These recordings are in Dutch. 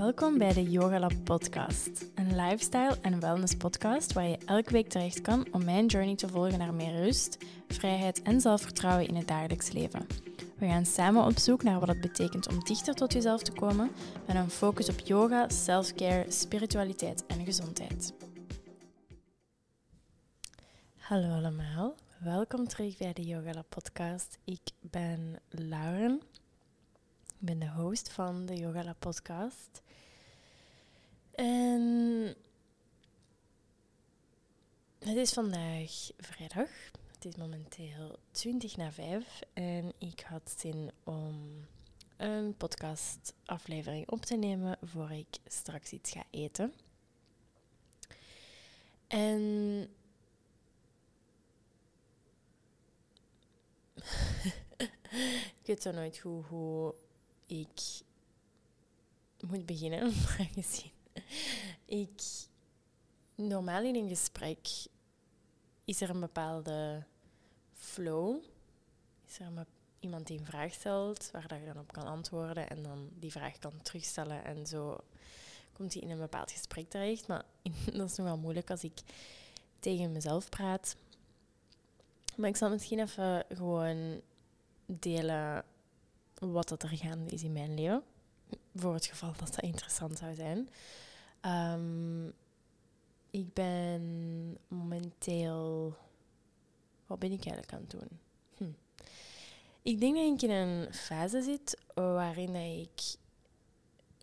Welkom bij de Yoga Lab podcast, een lifestyle en wellness podcast waar je elke week terecht kan om mijn journey te volgen naar meer rust, vrijheid en zelfvertrouwen in het dagelijks leven. We gaan samen op zoek naar wat het betekent om dichter tot jezelf te komen met een focus op yoga, self-care, spiritualiteit en gezondheid. Hallo allemaal, welkom terug bij de Yoga Lab podcast. Ik ben Lauren. Ik ben de host van de Yoga Lab podcast. En het is vandaag vrijdag. Het is momenteel 20 na 5 en ik had zin om een podcastaflevering op te nemen voor ik straks iets ga eten. En ik weet zo nooit goed hoe ik moet beginnen, gezien ik normaal in een gesprek is er een bepaalde flow. Is er iemand die een vraag stelt waar dat je dan op kan antwoorden en dan die vraag kan terugstellen en zo komt hij in een bepaald gesprek terecht. Maar dat is nogal moeilijk als ik tegen mezelf praat. Maar ik zal misschien even gewoon delen wat dat er gaande is in mijn leven. Voor het geval dat dat interessant zou zijn. Um, ik ben momenteel. Wat ben ik eigenlijk aan het doen? Hm. Ik denk dat ik in een fase zit waarin ik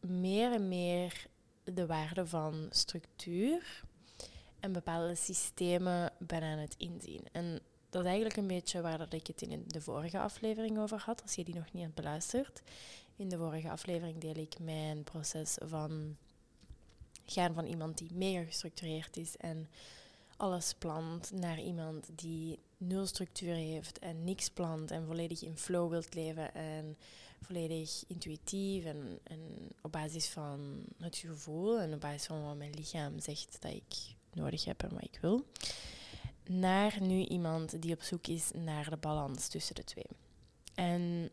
meer en meer de waarde van structuur en bepaalde systemen ben aan het inzien. En dat is eigenlijk een beetje waar dat ik het in de vorige aflevering over had, als je die nog niet hebt beluisterd. In de vorige aflevering deel ik mijn proces van gaan van iemand die mega gestructureerd is en alles plant, naar iemand die nul structuur heeft en niks plant en volledig in flow wilt leven en volledig intuïtief en, en op basis van het gevoel en op basis van wat mijn lichaam zegt dat ik nodig heb en wat ik wil naar nu iemand die op zoek is naar de balans tussen de twee. En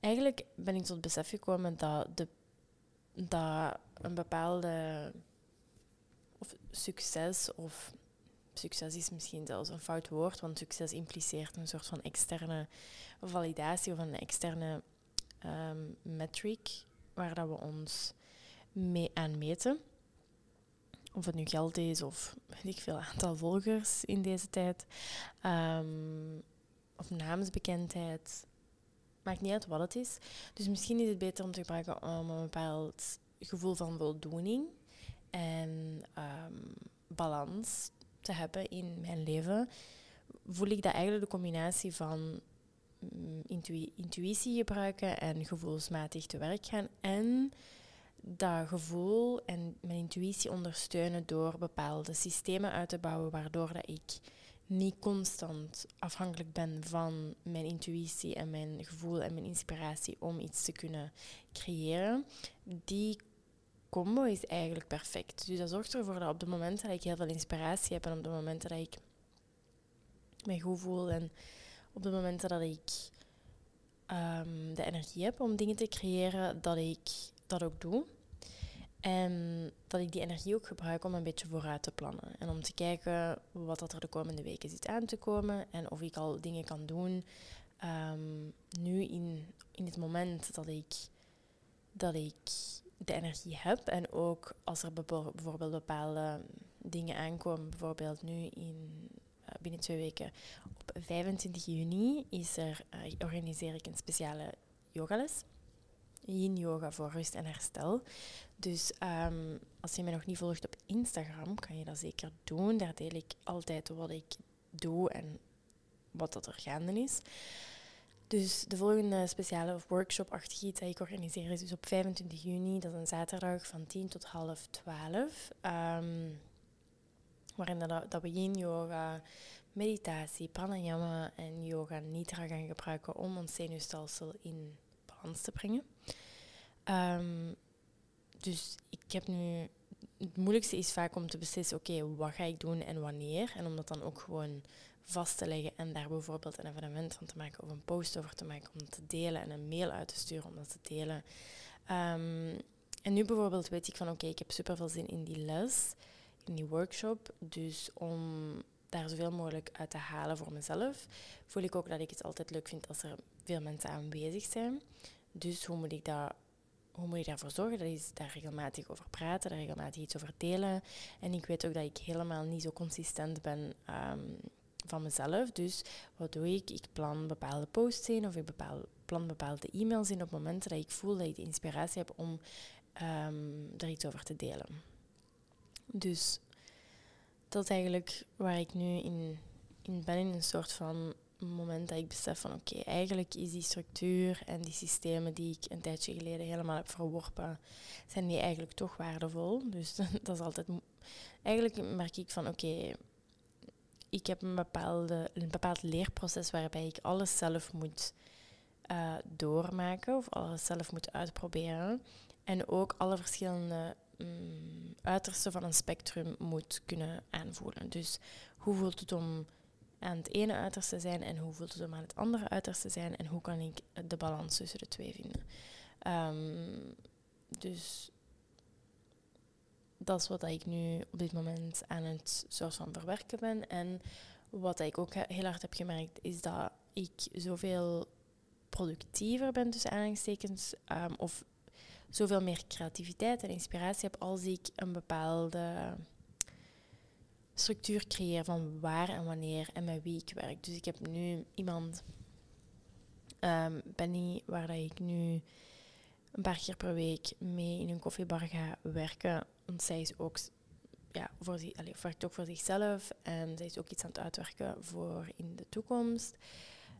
eigenlijk ben ik tot besef gekomen dat, de, dat een bepaalde of succes of succes is misschien zelfs een fout woord, want succes impliceert een soort van externe validatie of een externe um, metric waar dat we ons mee aan meten of het nu geld is of weet ik veel aantal volgers in deze tijd, um, of naamsbekendheid. Maakt niet uit wat het is. Dus misschien is het beter om te gebruiken om een bepaald gevoel van voldoening en um, balans te hebben in mijn leven. Voel ik dat eigenlijk de combinatie van mm, intuïtie gebruiken en gevoelsmatig te werk gaan en dat gevoel en mijn intuïtie ondersteunen door bepaalde systemen uit te bouwen, waardoor dat ik niet constant afhankelijk ben van mijn intuïtie en mijn gevoel en mijn inspiratie om iets te kunnen creëren. Die combo is eigenlijk perfect. Dus dat zorgt ervoor dat op de momenten dat ik heel veel inspiratie heb en op de momenten dat ik mij goed voel en op de momenten dat ik um, de energie heb om dingen te creëren, dat ik dat ook doe. En dat ik die energie ook gebruik om een beetje vooruit te plannen. En om te kijken wat dat er de komende weken zit aan te komen. En of ik al dingen kan doen ehm, nu in, in het moment dat ik, dat ik de energie heb. En ook als er bijvoorbeeld bepaalde dingen aankomen. Bijvoorbeeld nu in, uh, binnen twee weken op 25 juni is er, uh, organiseer ik een speciale yogales yin yoga voor rust en herstel. Dus um, als je mij nog niet volgt op Instagram, kan je dat zeker doen. Daar deel ik altijd wat ik doe en wat dat er gaande is. Dus de volgende speciale workshop-achtige iets dat ik organiseer is dus op 25 juni. Dat is een zaterdag van 10 tot half 12. Um, waarin dat, dat we yin yoga, meditatie, pranayama en yoga nidra gaan gebruiken om ons zenuwstelsel in balans te brengen. Um, dus ik heb nu. Het moeilijkste is vaak om te beslissen: oké, wat ga ik doen en wanneer? En om dat dan ook gewoon vast te leggen en daar bijvoorbeeld een evenement van te maken of een post over te maken om dat te delen en een mail uit te sturen om dat te delen. Ehm, en nu bijvoorbeeld weet ik van oké, ik heb super veel zin in die les, in die workshop. Dus om daar zoveel mogelijk uit te halen voor mezelf, voel ik ook dat ik het altijd leuk vind als er veel mensen aanwezig zijn. Dus hoe moet ik dat hoe moet je daarvoor zorgen? Dat is daar regelmatig over praten, daar regelmatig iets over delen. En ik weet ook dat ik helemaal niet zo consistent ben ehm, van mezelf. Dus wat doe ik? Ik plan bepaalde posts in of ik bepaal, plan bepaalde e-mails in op momenten dat ik voel dat ik de inspiratie heb om um, er iets over te delen. Dus dat is eigenlijk waar ik nu in, in ben, in een soort van moment dat ik besef van oké, eigenlijk is die structuur en die systemen die ik een tijdje geleden helemaal heb verworpen, zijn die eigenlijk toch waardevol. Dus dat is altijd... Eigenlijk merk ik van oké, ik heb een, bepaalde, een bepaald leerproces waarbij ik alles zelf moet uh, doormaken of alles zelf moet uitproberen. En ook alle verschillende um, uitersten van een spectrum moet kunnen aanvoelen. Dus hoe voelt het om aan het ene uiterste zijn en hoe voelt het om aan het andere uiterste zijn en hoe kan ik de balans tussen de twee vinden. Um, dus dat is wat ik nu op dit moment aan het soort van verwerken ben. En wat ik ook heel hard heb gemerkt, is dat ik zoveel productiever ben, tussen aanhalingstekens, um, of zoveel meer creativiteit en inspiratie heb als ik een bepaalde structuur creëer van waar en wanneer en met wie ik werk. Dus ik heb nu iemand, um, Benny, waar dat ik nu een paar keer per week mee in een koffiebar ga werken. Want zij is ook, ja, voor zich, allez, werkt ook voor zichzelf en zij is ook iets aan het uitwerken voor in de toekomst.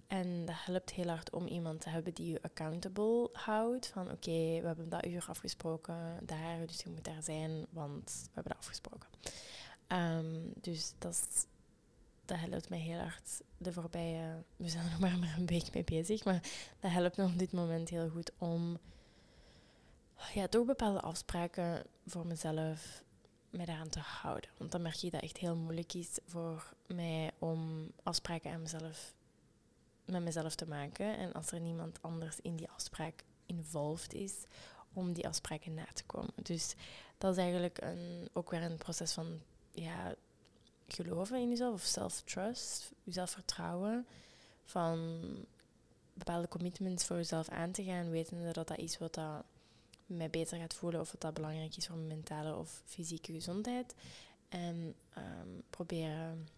En dat helpt heel hard om iemand te hebben die je accountable houdt. Van oké, we hebben dat uur afgesproken daar, dus je moet daar zijn, want we hebben dat afgesproken. Um, dus dat, dat helpt mij heel hard de voorbije... We zijn er nog maar, maar een week mee bezig, maar dat helpt me op dit moment heel goed om ja, toch bepaalde afspraken voor mezelf mij daaraan te houden. Want dan merk je dat het echt heel moeilijk is voor mij om afspraken aan mezelf, met mezelf te maken. En als er niemand anders in die afspraak involved is, om die afspraken na te komen. Dus dat is eigenlijk een, ook weer een proces van ja, geloven in jezelf of self-trust, jezelf vertrouwen. Van bepaalde commitments voor jezelf aan te gaan, wetende dat dat is wat dat mij beter gaat voelen of wat dat belangrijk is voor mijn mentale of fysieke gezondheid. En um, proberen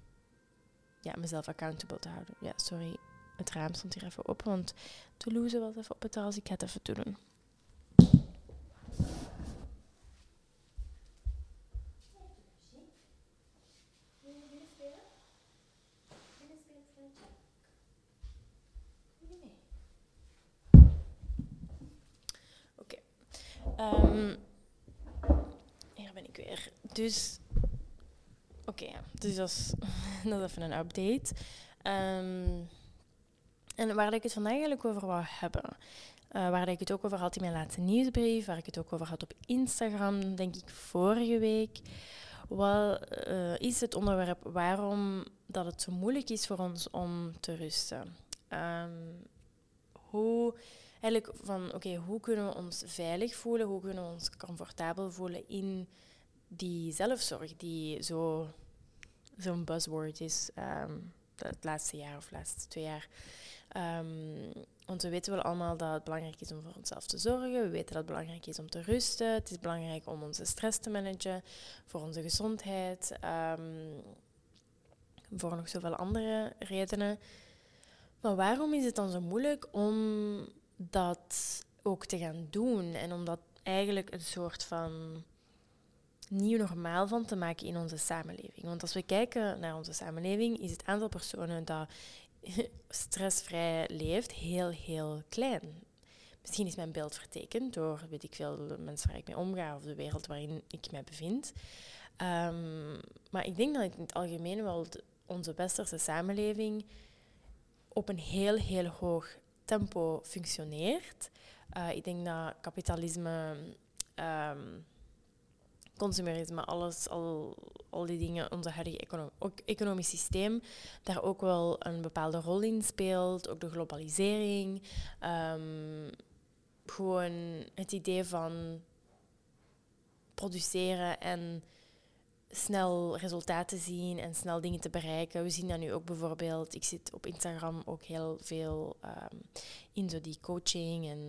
ja, mezelf accountable te houden. Ja, sorry, het raam stond hier even open, want Toulouse was even op het terras. Ik ga het even doen. Um, hier ben ik weer. Dus, oké, dus dat is, dat is even een update. Um, en waar ik het vandaag eigenlijk over wou hebben, uh, waar ik het ook over had in mijn laatste nieuwsbrief, waar ik het ook over had op Instagram, denk ik vorige week, wel, uh, is het onderwerp waarom dat het zo moeilijk is voor ons om te rusten. Um, hoe eigenlijk van, oké, hoe kunnen we ons veilig voelen? Hoe kunnen we ons comfortabel voelen in die zelfzorg die zo, zo'n buzzword is um, het laatste jaar of de laatste twee jaar. Um, want we weten wel allemaal dat het belangrijk is om voor onszelf te zorgen. We weten dat het belangrijk is om te rusten. Het is belangrijk om onze stress te managen, voor onze gezondheid, um, voor nog zoveel andere redenen. Maar waarom is het dan zo moeilijk om dat ook te gaan doen en om dat eigenlijk een soort van nieuw normaal van te maken in onze samenleving. Want als we kijken naar onze samenleving, is het aantal personen dat stressvrij leeft heel, heel klein. Misschien is mijn beeld vertekend door, weet ik veel, de mensen waar ik mee omga of de wereld waarin ik mij bevind. Um, maar ik denk dat in het algemeen wel onze westerse samenleving op een heel, heel hoog tempo functioneert. Uh, ik denk dat kapitalisme, um, consumerisme, alles, al, al die dingen, onze huidige econom economisch systeem, daar ook wel een bepaalde rol in speelt. Ook de globalisering. Um, gewoon het idee van produceren en snel resultaten zien en snel dingen te bereiken. We zien dat nu ook bijvoorbeeld, ik zit op Instagram ook heel veel um, in zo die coaching en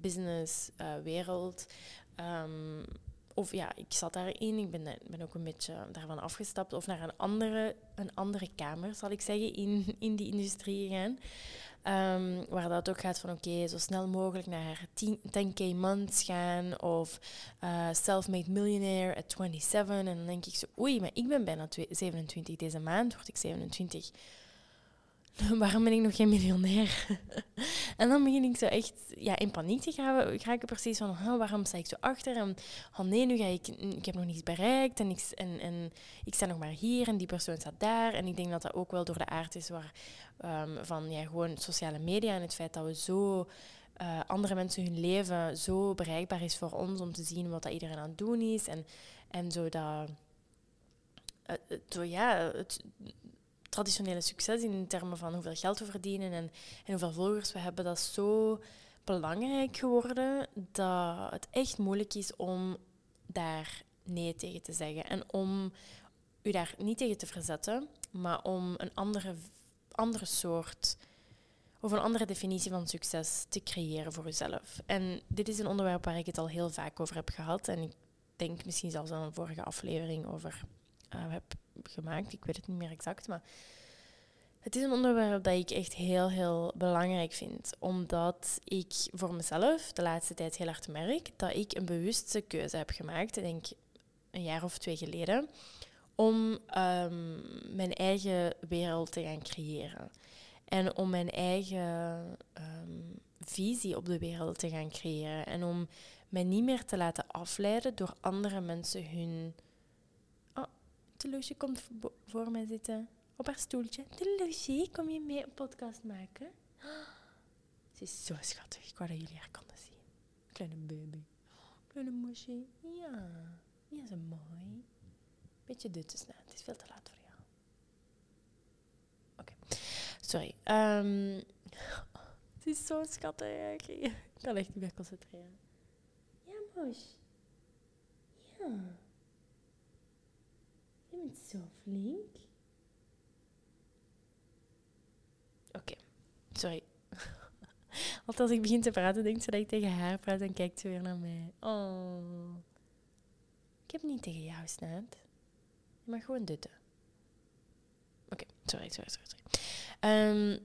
business uh, wereld. Um, of ja, ik zat daarin, ik ben, ben ook een beetje daarvan afgestapt of naar een andere, een andere kamer, zal ik zeggen, in, in die industrie gegaan. Um, waar dat ook gaat van oké, zo snel mogelijk naar 10, k months gaan of uh, self-made millionaire at 27. En dan denk ik zo, oei, maar ik ben bijna 27 deze maand, word ik 27. waarom ben ik nog geen miljonair? en dan begin ik zo echt ja, in paniek te gaan. Ga ik precies van, oh, waarom sta ik zo achter? En oh nee, nu ga ik, ik heb nog niets bereikt en ik, en, en ik sta nog maar hier en die persoon staat daar. En ik denk dat dat ook wel door de aard is waar, um, van ja, gewoon sociale media en het feit dat we zo... Uh, andere mensen hun leven zo bereikbaar is voor ons om te zien wat dat iedereen aan het doen is. En, en zo dat... Uh, zo, ja, het, traditionele succes in termen van hoeveel geld we verdienen en, en hoeveel volgers we hebben, dat is zo belangrijk geworden dat het echt moeilijk is om daar nee tegen te zeggen. En om u daar niet tegen te verzetten, maar om een andere, andere soort of een andere definitie van succes te creëren voor uzelf. En dit is een onderwerp waar ik het al heel vaak over heb gehad. En ik denk misschien zelfs aan een vorige aflevering over uh, heb gemaakt. Ik weet het niet meer exact, maar het is een onderwerp dat ik echt heel, heel belangrijk vind. Omdat ik voor mezelf de laatste tijd heel hard merk dat ik een bewuste keuze heb gemaakt, ik denk een jaar of twee geleden, om um, mijn eigen wereld te gaan creëren. En om mijn eigen um, visie op de wereld te gaan creëren. En om mij niet meer te laten afleiden door andere mensen hun Teloesje komt voor mij zitten. Op haar stoeltje. Teloesje, kom je mee een podcast maken? Ze is zo schattig. Ik wou dat jullie haar konden zien. Kleine baby. Kleine moesje. Ja. Ja, ze mooi. Beetje duttes nou. Het is veel te laat voor jou. Oké. Sorry. Um, ze is zo schattig. Ik kan echt niet meer concentreren. Ja, moes. Ja. Je bent zo flink. Oké, sorry. Altijd als ik begin te praten, denkt ze dat ik tegen haar praat en kijkt ze weer naar mij. Oh. Ik heb niet tegen jou, Snaat. Je mag gewoon dutten. Oké, sorry, sorry, sorry. sorry. Um,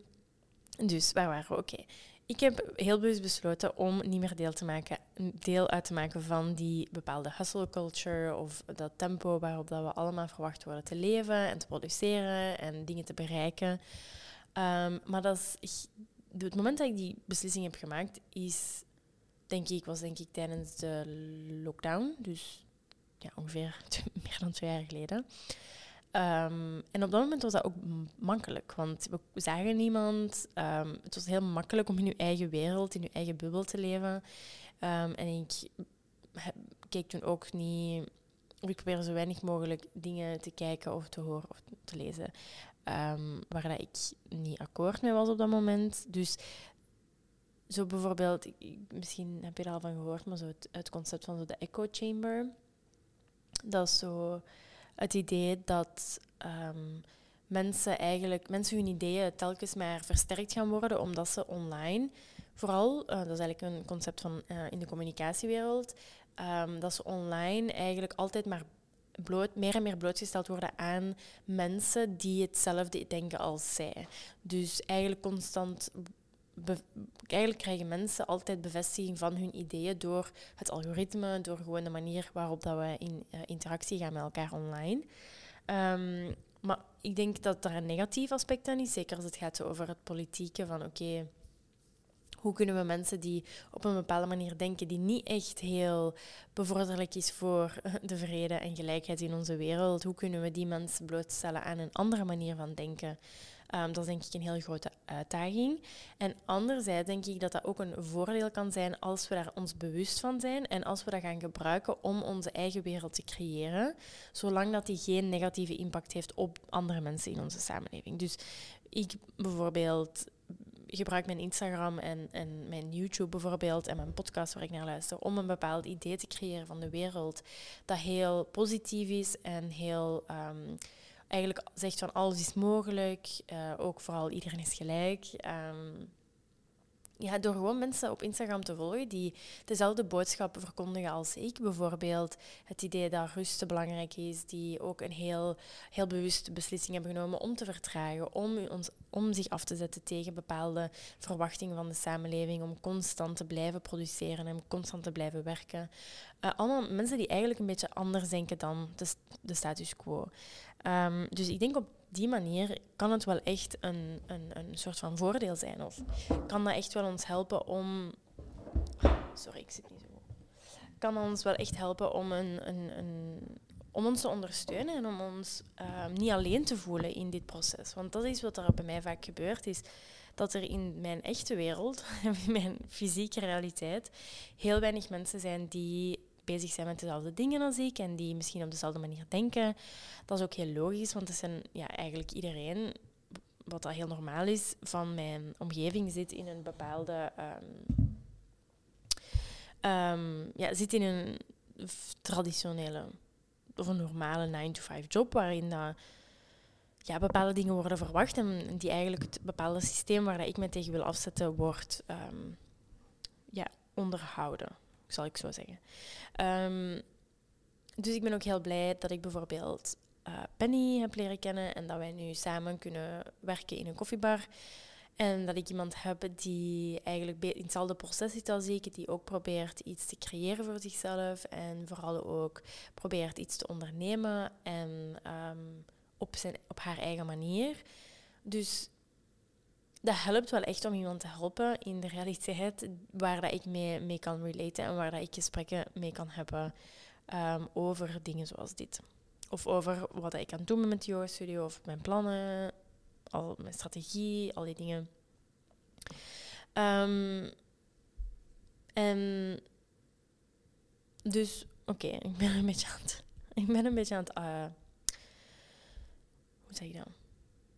dus, waar waren we? Oké. Ik heb heel bewust besloten om niet meer deel, te maken, deel uit te maken van die bepaalde hustle culture of dat tempo waarop dat we allemaal verwacht worden te leven en te produceren en dingen te bereiken. Um, maar dat is, het moment dat ik die beslissing heb gemaakt, is, denk ik, was denk ik tijdens de lockdown, dus ja, ongeveer meer dan twee jaar geleden. Um, en op dat moment was dat ook makkelijk, want we zagen niemand. Um, het was heel makkelijk om in je eigen wereld, in je eigen bubbel te leven. Um, en ik keek toen ook niet. Ik probeerde zo weinig mogelijk dingen te kijken of te horen of te lezen waar dat ik niet akkoord mee was op dat moment. Dus zo bijvoorbeeld, misschien heb je er al van gehoord, maar zo het, het concept van zo de echo chamber. Dat is zo het idee dat um, mensen eigenlijk, mensen hun ideeën telkens maar versterkt gaan worden, omdat ze online, vooral, uh, dat is eigenlijk een concept van uh, in de communicatiewereld, um, dat ze online eigenlijk altijd maar bloot, meer en meer blootgesteld worden aan mensen die hetzelfde denken als zij. Dus eigenlijk constant eigenlijk krijgen mensen altijd bevestiging van hun ideeën door het algoritme, door gewoon de manier waarop dat we in uh, interactie gaan met elkaar online. Um, maar ik denk dat er een negatief aspect aan is, zeker als het gaat over het politieke, van oké, hoe kunnen we mensen die op een bepaalde manier denken, die niet echt heel bevorderlijk is voor de vrede en gelijkheid in onze wereld, hoe kunnen we die mensen blootstellen aan een andere manier van denken? Um, dat is denk ik een heel grote uitdaging. En anderzijds denk ik dat dat ook een voordeel kan zijn als we daar ons bewust van zijn en als we dat gaan gebruiken om onze eigen wereld te creëren, zolang dat die geen negatieve impact heeft op andere mensen in onze samenleving. Dus ik bijvoorbeeld gebruik mijn Instagram en, en mijn YouTube bijvoorbeeld en mijn podcast waar ik naar luister om een bepaald idee te creëren van de wereld dat heel positief is en heel ehm, eigenlijk zegt van alles is mogelijk, uh, ook vooral iedereen is gelijk. Um, ja, door gewoon mensen op Instagram te volgen die dezelfde boodschappen verkondigen als ik. Bijvoorbeeld het idee dat rust belangrijk is, die ook een heel, heel bewuste beslissing hebben genomen om te vertragen, om, ons, om zich af te zetten tegen bepaalde verwachtingen van de samenleving, om constant te blijven produceren en constant te blijven werken. Uh, allemaal mensen die eigenlijk een beetje anders denken dan de status quo. Um, dus ik denk op die manier kan het wel echt een, een, een soort van voordeel zijn. Of kan dat echt wel ons helpen om. Sorry, ik zit niet zo. Kan ons wel echt helpen om, een, een, een om ons te ondersteunen en om ons uh, niet alleen te voelen in dit proces. Want dat is wat er bij mij vaak gebeurt, is dat er in mijn echte wereld, in mijn fysieke realiteit, heel weinig mensen zijn die bezig zijn met dezelfde dingen als ik en die misschien op dezelfde manier denken. Dat is ook heel logisch, want het zijn ja, eigenlijk iedereen, wat dat heel normaal is, van mijn omgeving zit in een bepaalde. Um, um, ja, zit in een traditionele of een normale 9-to-5 job waarin dat, ja, bepaalde dingen worden verwacht en die eigenlijk het bepaalde systeem waar ik me tegen wil afzetten wordt um, ja, onderhouden zal ik zo zeggen. Um, dus ik ben ook heel blij dat ik bijvoorbeeld uh, Penny heb leren kennen en dat wij nu samen kunnen werken in een koffiebar. En dat ik iemand heb die eigenlijk in hetzelfde proces zit als ik, die ook probeert iets te creëren voor zichzelf en vooral ook probeert iets te ondernemen en um, op, zijn, op haar eigen manier. Dus dat helpt wel echt om iemand te helpen in de realiteit waar dat ik mee, mee kan relaten en waar dat ik gesprekken mee kan hebben um, over dingen zoals dit. Of over wat ik kan doen met de yoga studio, of mijn plannen, al mijn strategie, al die dingen. Um, en dus, oké, ik ben een beetje aan het, ik ben een beetje aan het, uh, hoe zeg je dat?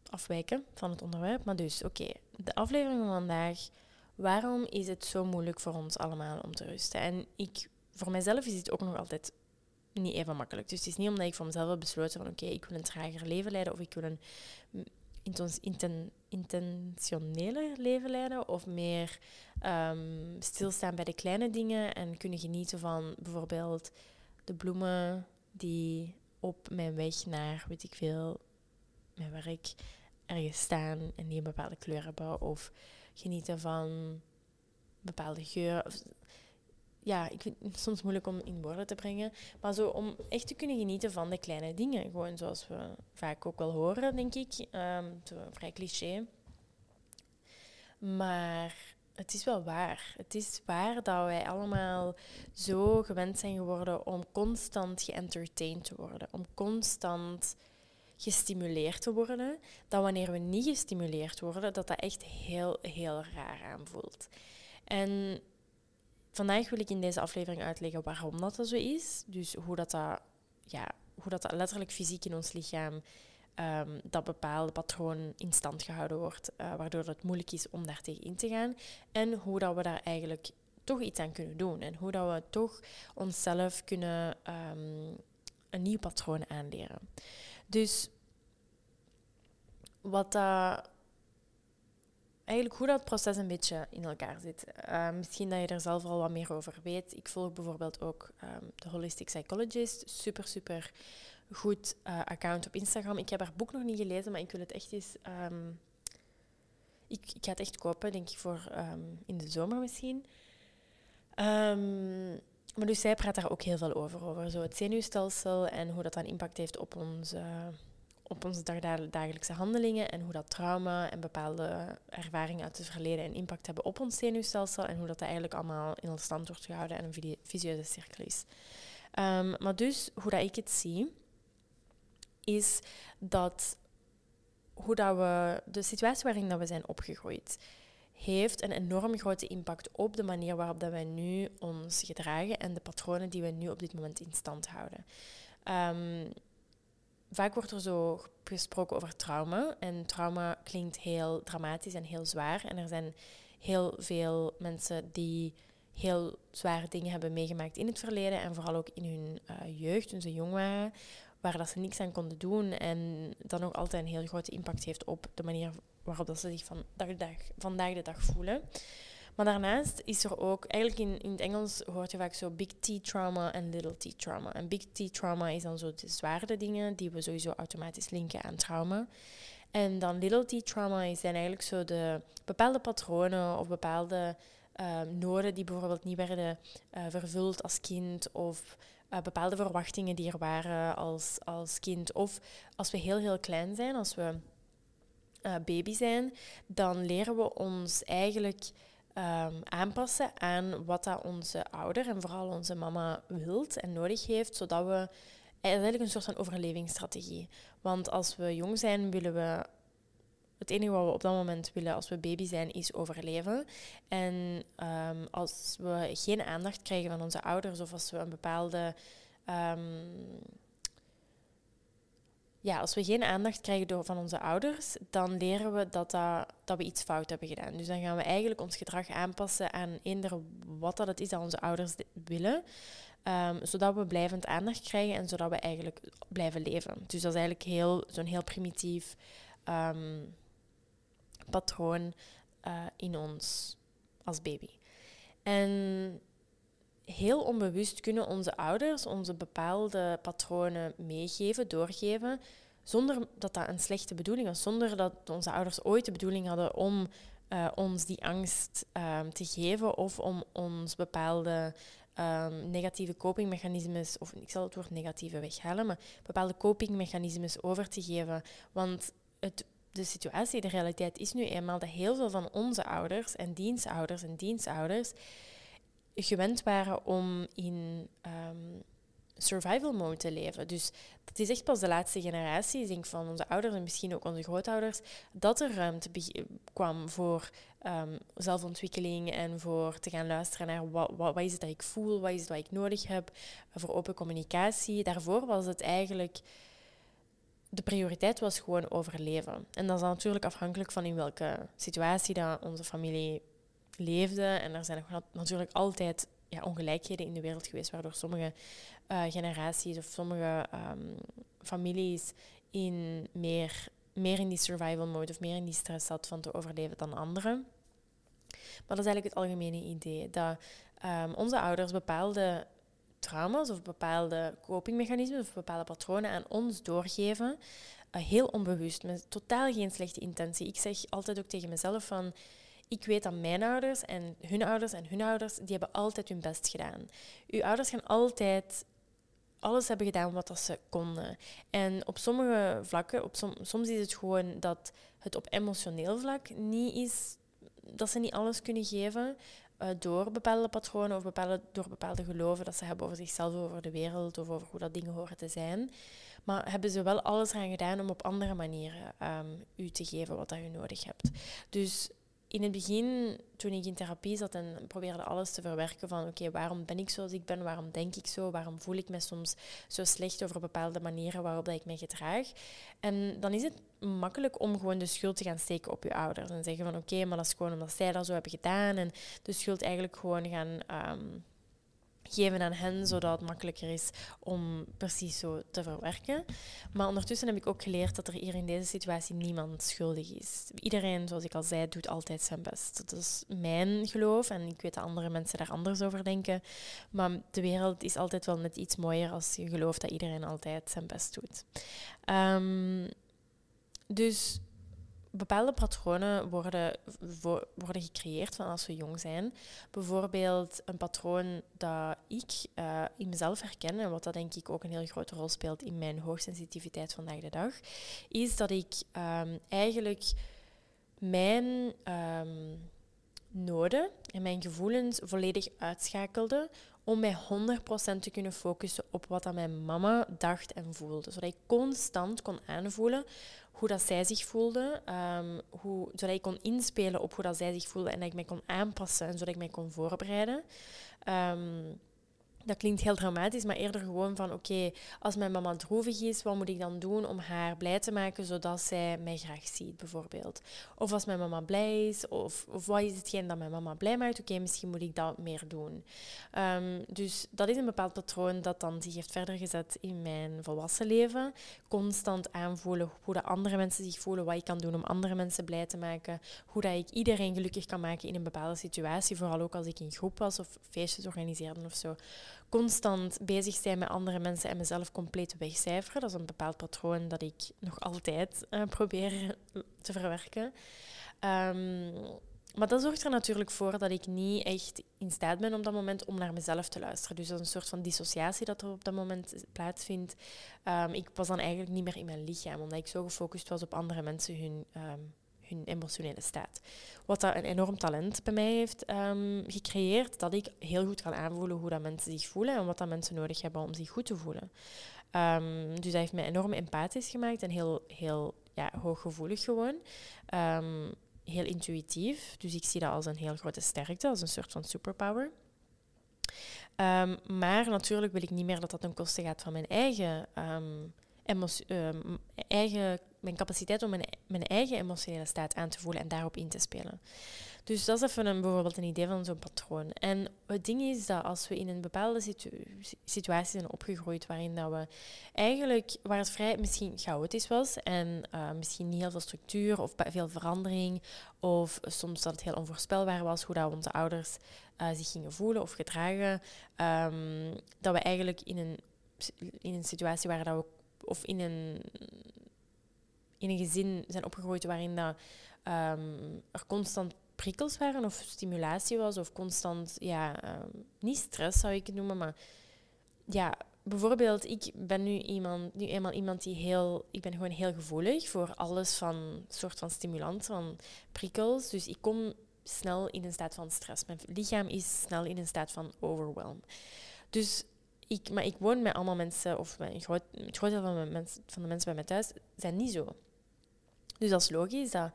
Afwijken van het onderwerp. Maar dus, oké, de aflevering van vandaag. Waarom is het zo moeilijk voor ons allemaal om te rusten? En ik, voor mijzelf is het ook nog altijd niet even makkelijk. Dus het is niet omdat ik voor mezelf heb besloten van oké, ik wil een trager leven leiden of ik wil een inten, intentioneler leven leiden of meer um, stilstaan bij de kleine dingen en kunnen genieten van bijvoorbeeld de bloemen die op mijn weg naar, weet ik veel, mijn werk ergens staan en die een bepaalde kleur hebben. Of genieten van bepaalde geur. Ja, ik vind het soms moeilijk om in woorden te brengen. Maar zo om echt te kunnen genieten van de kleine dingen. Gewoon zoals we vaak ook wel horen, denk ik. Um, vrij cliché. Maar het is wel waar. Het is waar dat wij allemaal zo gewend zijn geworden om constant geëntertained te worden. Om constant gestimuleerd te worden, dat wanneer we niet gestimuleerd worden, dat dat echt heel, heel raar aanvoelt. En vandaag wil ik in deze aflevering uitleggen waarom dat, zo is. Dus hoe dat, dat, ja, hoe dat, dat letterlijk fysiek in ons lichaam um, dat bepaalde patroon in stand gehouden wordt, uh, waardoor het moeilijk is om daar tegen in te gaan. En hoe dat we daar eigenlijk toch iets aan kunnen doen. En hoe dat we toch onszelf kunnen um, een nieuw patroon aanleren. Dus wat. Eigenlijk hoe dat proces een beetje in elkaar zit. Uh, misschien dat je er zelf al wat meer over weet. Ik volg bijvoorbeeld ook um, de Holistic Psychologist. Super, super goed uh, account op Instagram. Ik heb haar boek nog niet gelezen, maar ik wil het echt eens. Um, ik, ik, ga het echt kopen, denk ik, voor in de zomer misschien. Maar dus zij praat daar ook heel veel over. Over zo het zenuwstelsel en hoe dat dan impact heeft op onze op onze dagelijkse handelingen en hoe dat trauma en bepaalde ervaringen uit het verleden een impact hebben op ons zenuwstelsel en hoe dat eigenlijk allemaal in stand wordt gehouden en een visieuze cirkel is. Um, maar dus, hoe dat ik het zie, is dat hoe dat we, de situatie waarin dat we zijn opgegroeid, heeft een enorm grote impact op de manier waarop dat wij nu ons gedragen en de patronen die we nu op dit moment in stand houden. Um, vaak wordt er zo gesproken over trauma. En trauma klinkt heel dramatisch en heel zwaar. En er zijn heel veel mensen die heel zware dingen hebben meegemaakt in het verleden. En vooral ook in hun uh, jeugd, toen ze jong waren. Waar dat ze niks aan konden doen. En dan ook altijd een heel grote impact heeft op de manier waarop dat ze zich van dag vandaag de dag voelen. Maar daarnaast is er ook, eigenlijk in, in het Engels hoort je vaak zo big T trauma en little T trauma. En big T trauma is dan zo de zwaarde dingen die we sowieso automatisch linken aan trauma. En dan little T trauma zijn eigenlijk zo de bepaalde patronen of bepaalde um, noden die bijvoorbeeld niet werden uh, vervuld als kind of uh, bepaalde verwachtingen die er waren als, als kind. Of als we heel heel klein zijn, als we uh, baby zijn, dan leren we ons eigenlijk um, aanpassen aan wat dat onze ouder en vooral onze mama wilt en nodig heeft, zodat we eigenlijk een soort van overlevingsstrategie. Want als we jong zijn, willen we. Het enige wat we op dat moment willen als we baby zijn, is overleven. En um, als we geen aandacht krijgen van onze ouders of als we een bepaalde um, ja, als we geen aandacht krijgen door, van onze ouders, dan leren we dat, dat, we iets fout hebben gedaan. Dus dan gaan we eigenlijk ons gedrag aanpassen aan eender wat dat het is dat onze ouders willen. Um, zodat we blijvend aandacht krijgen en zodat we eigenlijk blijven leven. Dus dat is eigenlijk heel, zo'n heel primitief um, patroon uh, in ons als baby. En heel onbewust kunnen onze ouders onze bepaalde patronen meegeven, doorgeven, zonder dat dat een slechte bedoeling was, zonder dat onze ouders ooit de bedoeling hadden om uh, ons die angst um, te geven of om ons bepaalde um, negatieve copingmechanismes, of ik zal het woord negatieve weghalen, maar bepaalde copingmechanismes over te geven. Want het, de situatie, de realiteit is nu eenmaal dat heel veel van onze ouders en dienstouders en dienstouders gewend waren om in um, survival mode te leven. Dus dat is echt pas de laatste generatie, denk van onze ouders en misschien ook onze grootouders, dat er ruimte kwam voor um, zelfontwikkeling en voor te gaan luisteren naar wat, wat, wat, is het dat ik voel, wat is het wat ik nodig heb, voor open communicatie. Daarvoor was het eigenlijk de prioriteit was gewoon overleven. En dat is natuurlijk afhankelijk van in welke situatie dat onze familie leefde. En er zijn natuurlijk altijd ja, ongelijkheden in de wereld geweest, waardoor sommige uh, generaties of sommige um, families in meer, meer in die survival mode of meer in die stress zat van te overleven dan anderen. Maar dat is eigenlijk het algemene idee. Dat um, onze ouders bepaalde trauma's of bepaalde copingmechanismen of bepaalde patronen aan ons doorgeven. Uh, heel onbewust, met totaal geen slechte intentie. Ik zeg altijd ook tegen mezelf van ik weet dat mijn ouders en hun ouders en hun ouders, die hebben altijd hun best gedaan. Uw ouders gaan altijd alles hebben gedaan wat ze konden. En op sommige vlakken, op soms is het gewoon dat het op emotioneel vlak niet is, dat ze niet alles kunnen geven uh, door bepaalde patronen of bepaalde, door bepaalde geloven dat ze hebben over zichzelf, over de wereld of over hoe dat dingen horen te zijn. Maar hebben ze wel alles eraan gedaan om op andere manieren um, u te geven wat dat je nodig hebt. Dus in het begin, toen ik in therapie zat en probeerde alles te verwerken van oké, waarom ben ik zoals ik ben, waarom denk ik zo, waarom voel ik me soms zo slecht over bepaalde manieren waarop ik me gedraag. En dan is het makkelijk om gewoon de schuld te gaan steken op je ouders en zeggen van oké, maar dat is gewoon omdat zij dat zo hebben gedaan en de schuld eigenlijk gewoon gaan... Um, geven aan hen, zodat het makkelijker is om precies zo te verwerken. Maar ondertussen heb ik ook geleerd dat er hier in deze situatie niemand schuldig is. Iedereen, zoals ik al zei, doet altijd zijn best. Dat is mijn geloof en ik weet dat andere mensen daar anders over denken. Maar de wereld is altijd wel net iets mooier als je gelooft dat iedereen altijd zijn best doet. Um, dus bepaalde patronen worden, worden gecreëerd van als we jong zijn. Bijvoorbeeld een patroon dat ik uh, in mezelf herken, en wat dat denk ik ook een heel grote rol speelt in mijn hoogsensitiviteit vandaag de dag, is dat ik um, eigenlijk mijn um, noden en mijn gevoelens volledig uitschakelde om mij 100% te kunnen focussen op wat mijn mama dacht en voelde. Zodat ik constant kon aanvoelen hoe dat zij zich voelde, um, hoe, zodat ik kon inspelen op hoe dat zij zich voelde en dat ik mij kon aanpassen en zodat ik mij kon voorbereiden. Um, dat klinkt heel dramatisch, maar eerder gewoon van oké, als mijn mama droevig is, wat moet ik dan doen om haar blij te maken zodat zij mij graag ziet, bijvoorbeeld. Of als mijn mama blij is, of, of wat is hetgeen dat mijn mama blij maakt, oké, misschien moet ik dat meer doen. Ehm, dus dat is een bepaald patroon dat dan zich heeft verder gezet in mijn volwassen leven. Constant aanvoelen hoe dat andere mensen zich voelen, wat ik kan doen om andere mensen blij te maken, hoe dat ik iedereen gelukkig kan maken in een bepaalde situatie, vooral ook als ik in groep was of feestjes organiseerde of zo constant bezig zijn met andere mensen en mezelf compleet wegcijferen. Dat is een bepaald patroon dat ik nog altijd uh, probeer te verwerken. Um, maar dat zorgt er natuurlijk voor dat ik niet echt in staat ben op dat moment om naar mezelf te luisteren. Dus dat is een soort van dissociatie dat er op dat moment plaatsvindt. Um, ik was dan eigenlijk niet meer in mijn lichaam, omdat ik zo gefocust was op andere mensen hun um, hun emotionele staat. Wat dat een enorm talent bij mij heeft um, gecreëerd, dat ik heel goed kan aanvoelen hoe dat mensen zich voelen en wat dat mensen nodig hebben om zich goed te voelen. Um, dus dat heeft mij enorm empathisch gemaakt en heel, heel ja, hooggevoelig gewoon. Um, heel intuïtief. Dus ik zie dat als een heel grote sterkte, als een soort van superpower. Maar natuurlijk wil ik niet meer dat dat ten koste gaat van mijn eigen, eigen mijn capaciteit om mijn, mijn eigen emotionele staat aan te voelen en daarop in te spelen. Dus dat is even een, bijvoorbeeld een idee van zo'n patroon. En het ding is dat als we in een bepaalde situatie zijn opgegroeid waarin dat we eigenlijk, waar het vrij misschien chaotisch was en uh, misschien niet heel veel structuur of veel verandering, of soms dat het heel onvoorspelbaar was hoe dat onze ouders uh, zich gingen voelen of gedragen, um, dat we eigenlijk in een, in een situatie waar dat we, of in een in een gezin zijn opgegroeid waarin dat, um, er constant prikkels waren of stimulatie was of constant, ja, um, niet stress zou ik het noemen, maar ja, bijvoorbeeld, ik ben nu, iemand, nu eenmaal iemand die heel, ik ben gewoon heel gevoelig voor alles van soort van stimulans, van prikkels. Dus ik kom snel in een staat van stress. Mijn lichaam is snel in een staat van overwhelm. Dus ik, maar ik woon met allemaal mensen, of met een groot, het groot deel van, van de mensen bij mij thuis zijn niet zo. Dus dat is logisch dat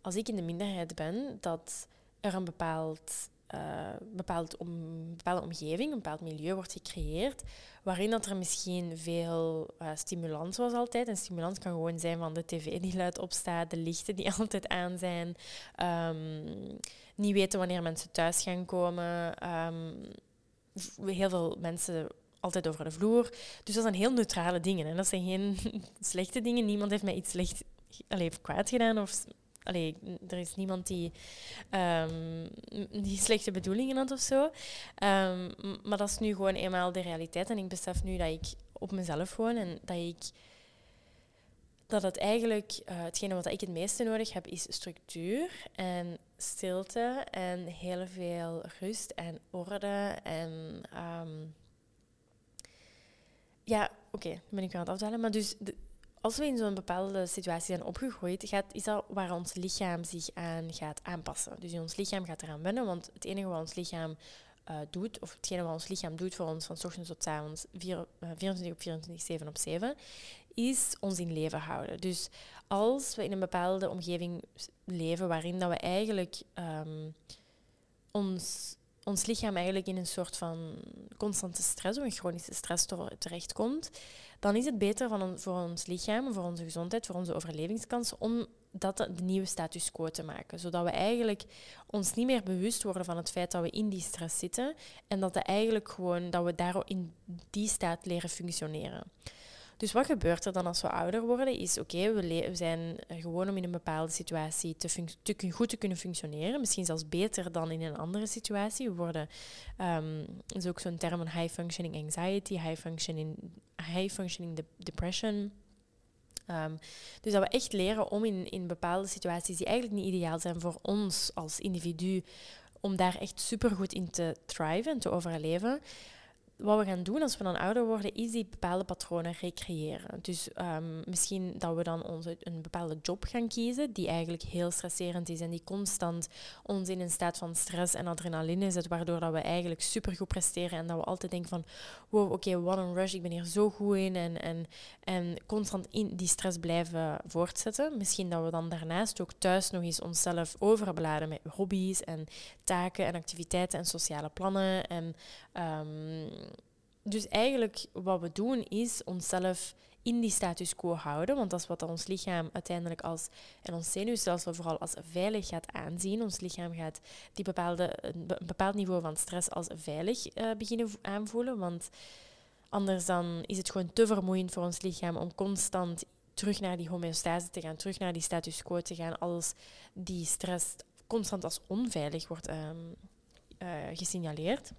als ik in de minderheid ben, dat er een bepaald, uh, bepaald om, bepaalde omgeving, een bepaald milieu wordt gecreëerd, waarin dat er misschien veel uh, stimulans was altijd. En stimulans kan gewoon zijn van de tv die luid opstaat, de lichten die altijd aan zijn, um, niet weten wanneer mensen thuis gaan komen. Um, heel veel mensen altijd over de vloer. Dus dat zijn heel neutrale dingen. En dat zijn geen slechte dingen. Niemand heeft mij iets slecht allee, kwaad gedaan. Of, allee, er is niemand die, um, die slechte bedoelingen had of zo. Um, maar dat is nu gewoon eenmaal de realiteit. En ik besef nu dat ik op mezelf woon en dat ik dat het eigenlijk, uh, hetgene wat ik het meeste nodig heb, is structuur en stilte en heel veel rust en orde. En um, ja, oké, okay, ben ik aan het afdalen. Maar dus als we in zo'n bepaalde situatie zijn opgegroeid, gaat, is dat waar ons lichaam zich aan gaat aanpassen. Dus ons lichaam gaat eraan wennen, want het enige wat ons lichaam uh, doet, of hetgene wat ons lichaam doet voor ons van ochtends tot avonds, 24 uh, op 24, 7 op 7, is ons in leven houden. Dus als we in een bepaalde omgeving leven waarin dat we eigenlijk um, ons ons lichaam eigenlijk in een soort van constante stress of een chronische stress terechtkomt, dan is het beter van voor ons lichaam, voor onze gezondheid, voor onze overlevingskansen, om dat de nieuwe status quo te maken. Zodat we eigenlijk ons niet meer bewust worden van het feit dat we in die stress zitten en dat, eigenlijk gewoon, dat we daar in die staat leren functioneren. Dus wat gebeurt er dan als we ouder worden? Is oké, we, zijn gewoon om in een bepaalde situatie te, te goed te kunnen functioneren. Misschien zelfs beter dan in een andere situatie. We worden, um, is ook zo'n term van high functioning anxiety, high functioning, high functioning de depression. Um, dus dat we echt leren om in, in bepaalde situaties die eigenlijk niet ideaal zijn voor ons als individu, om daar echt supergoed in te thriven en te overleven wat we gaan doen als we dan ouder worden, is die bepaalde patronen recreëren. Dus um, misschien dat we dan onze, een bepaalde job gaan kiezen, die eigenlijk heel stresserend is en die constant ons in een staat van stress en adrenaline zet, waardoor dat we eigenlijk supergoed presteren en dat we altijd denken van, wow, oké, okay, what a rush, ik ben hier zo goed in en, en, en constant in die stress blijven voortzetten. Misschien dat we dan daarnaast ook thuis nog eens onszelf overbeladen met hobby's en taken en activiteiten en sociale plannen en um, dus eigenlijk wat we doen is onszelf in die status quo houden, want dat is wat ons lichaam uiteindelijk als, en ons zenuwstelsel vooral als veilig gaat aanzien. Ons lichaam gaat die bepaalde, een bepaald niveau van stress als veilig uh, beginnen aanvoelen, want anders dan is het gewoon te vermoeiend voor ons lichaam om constant terug naar die homeostase te gaan, terug naar die status quo te gaan, als die stress constant als onveilig wordt um, uh, gesignaleerd.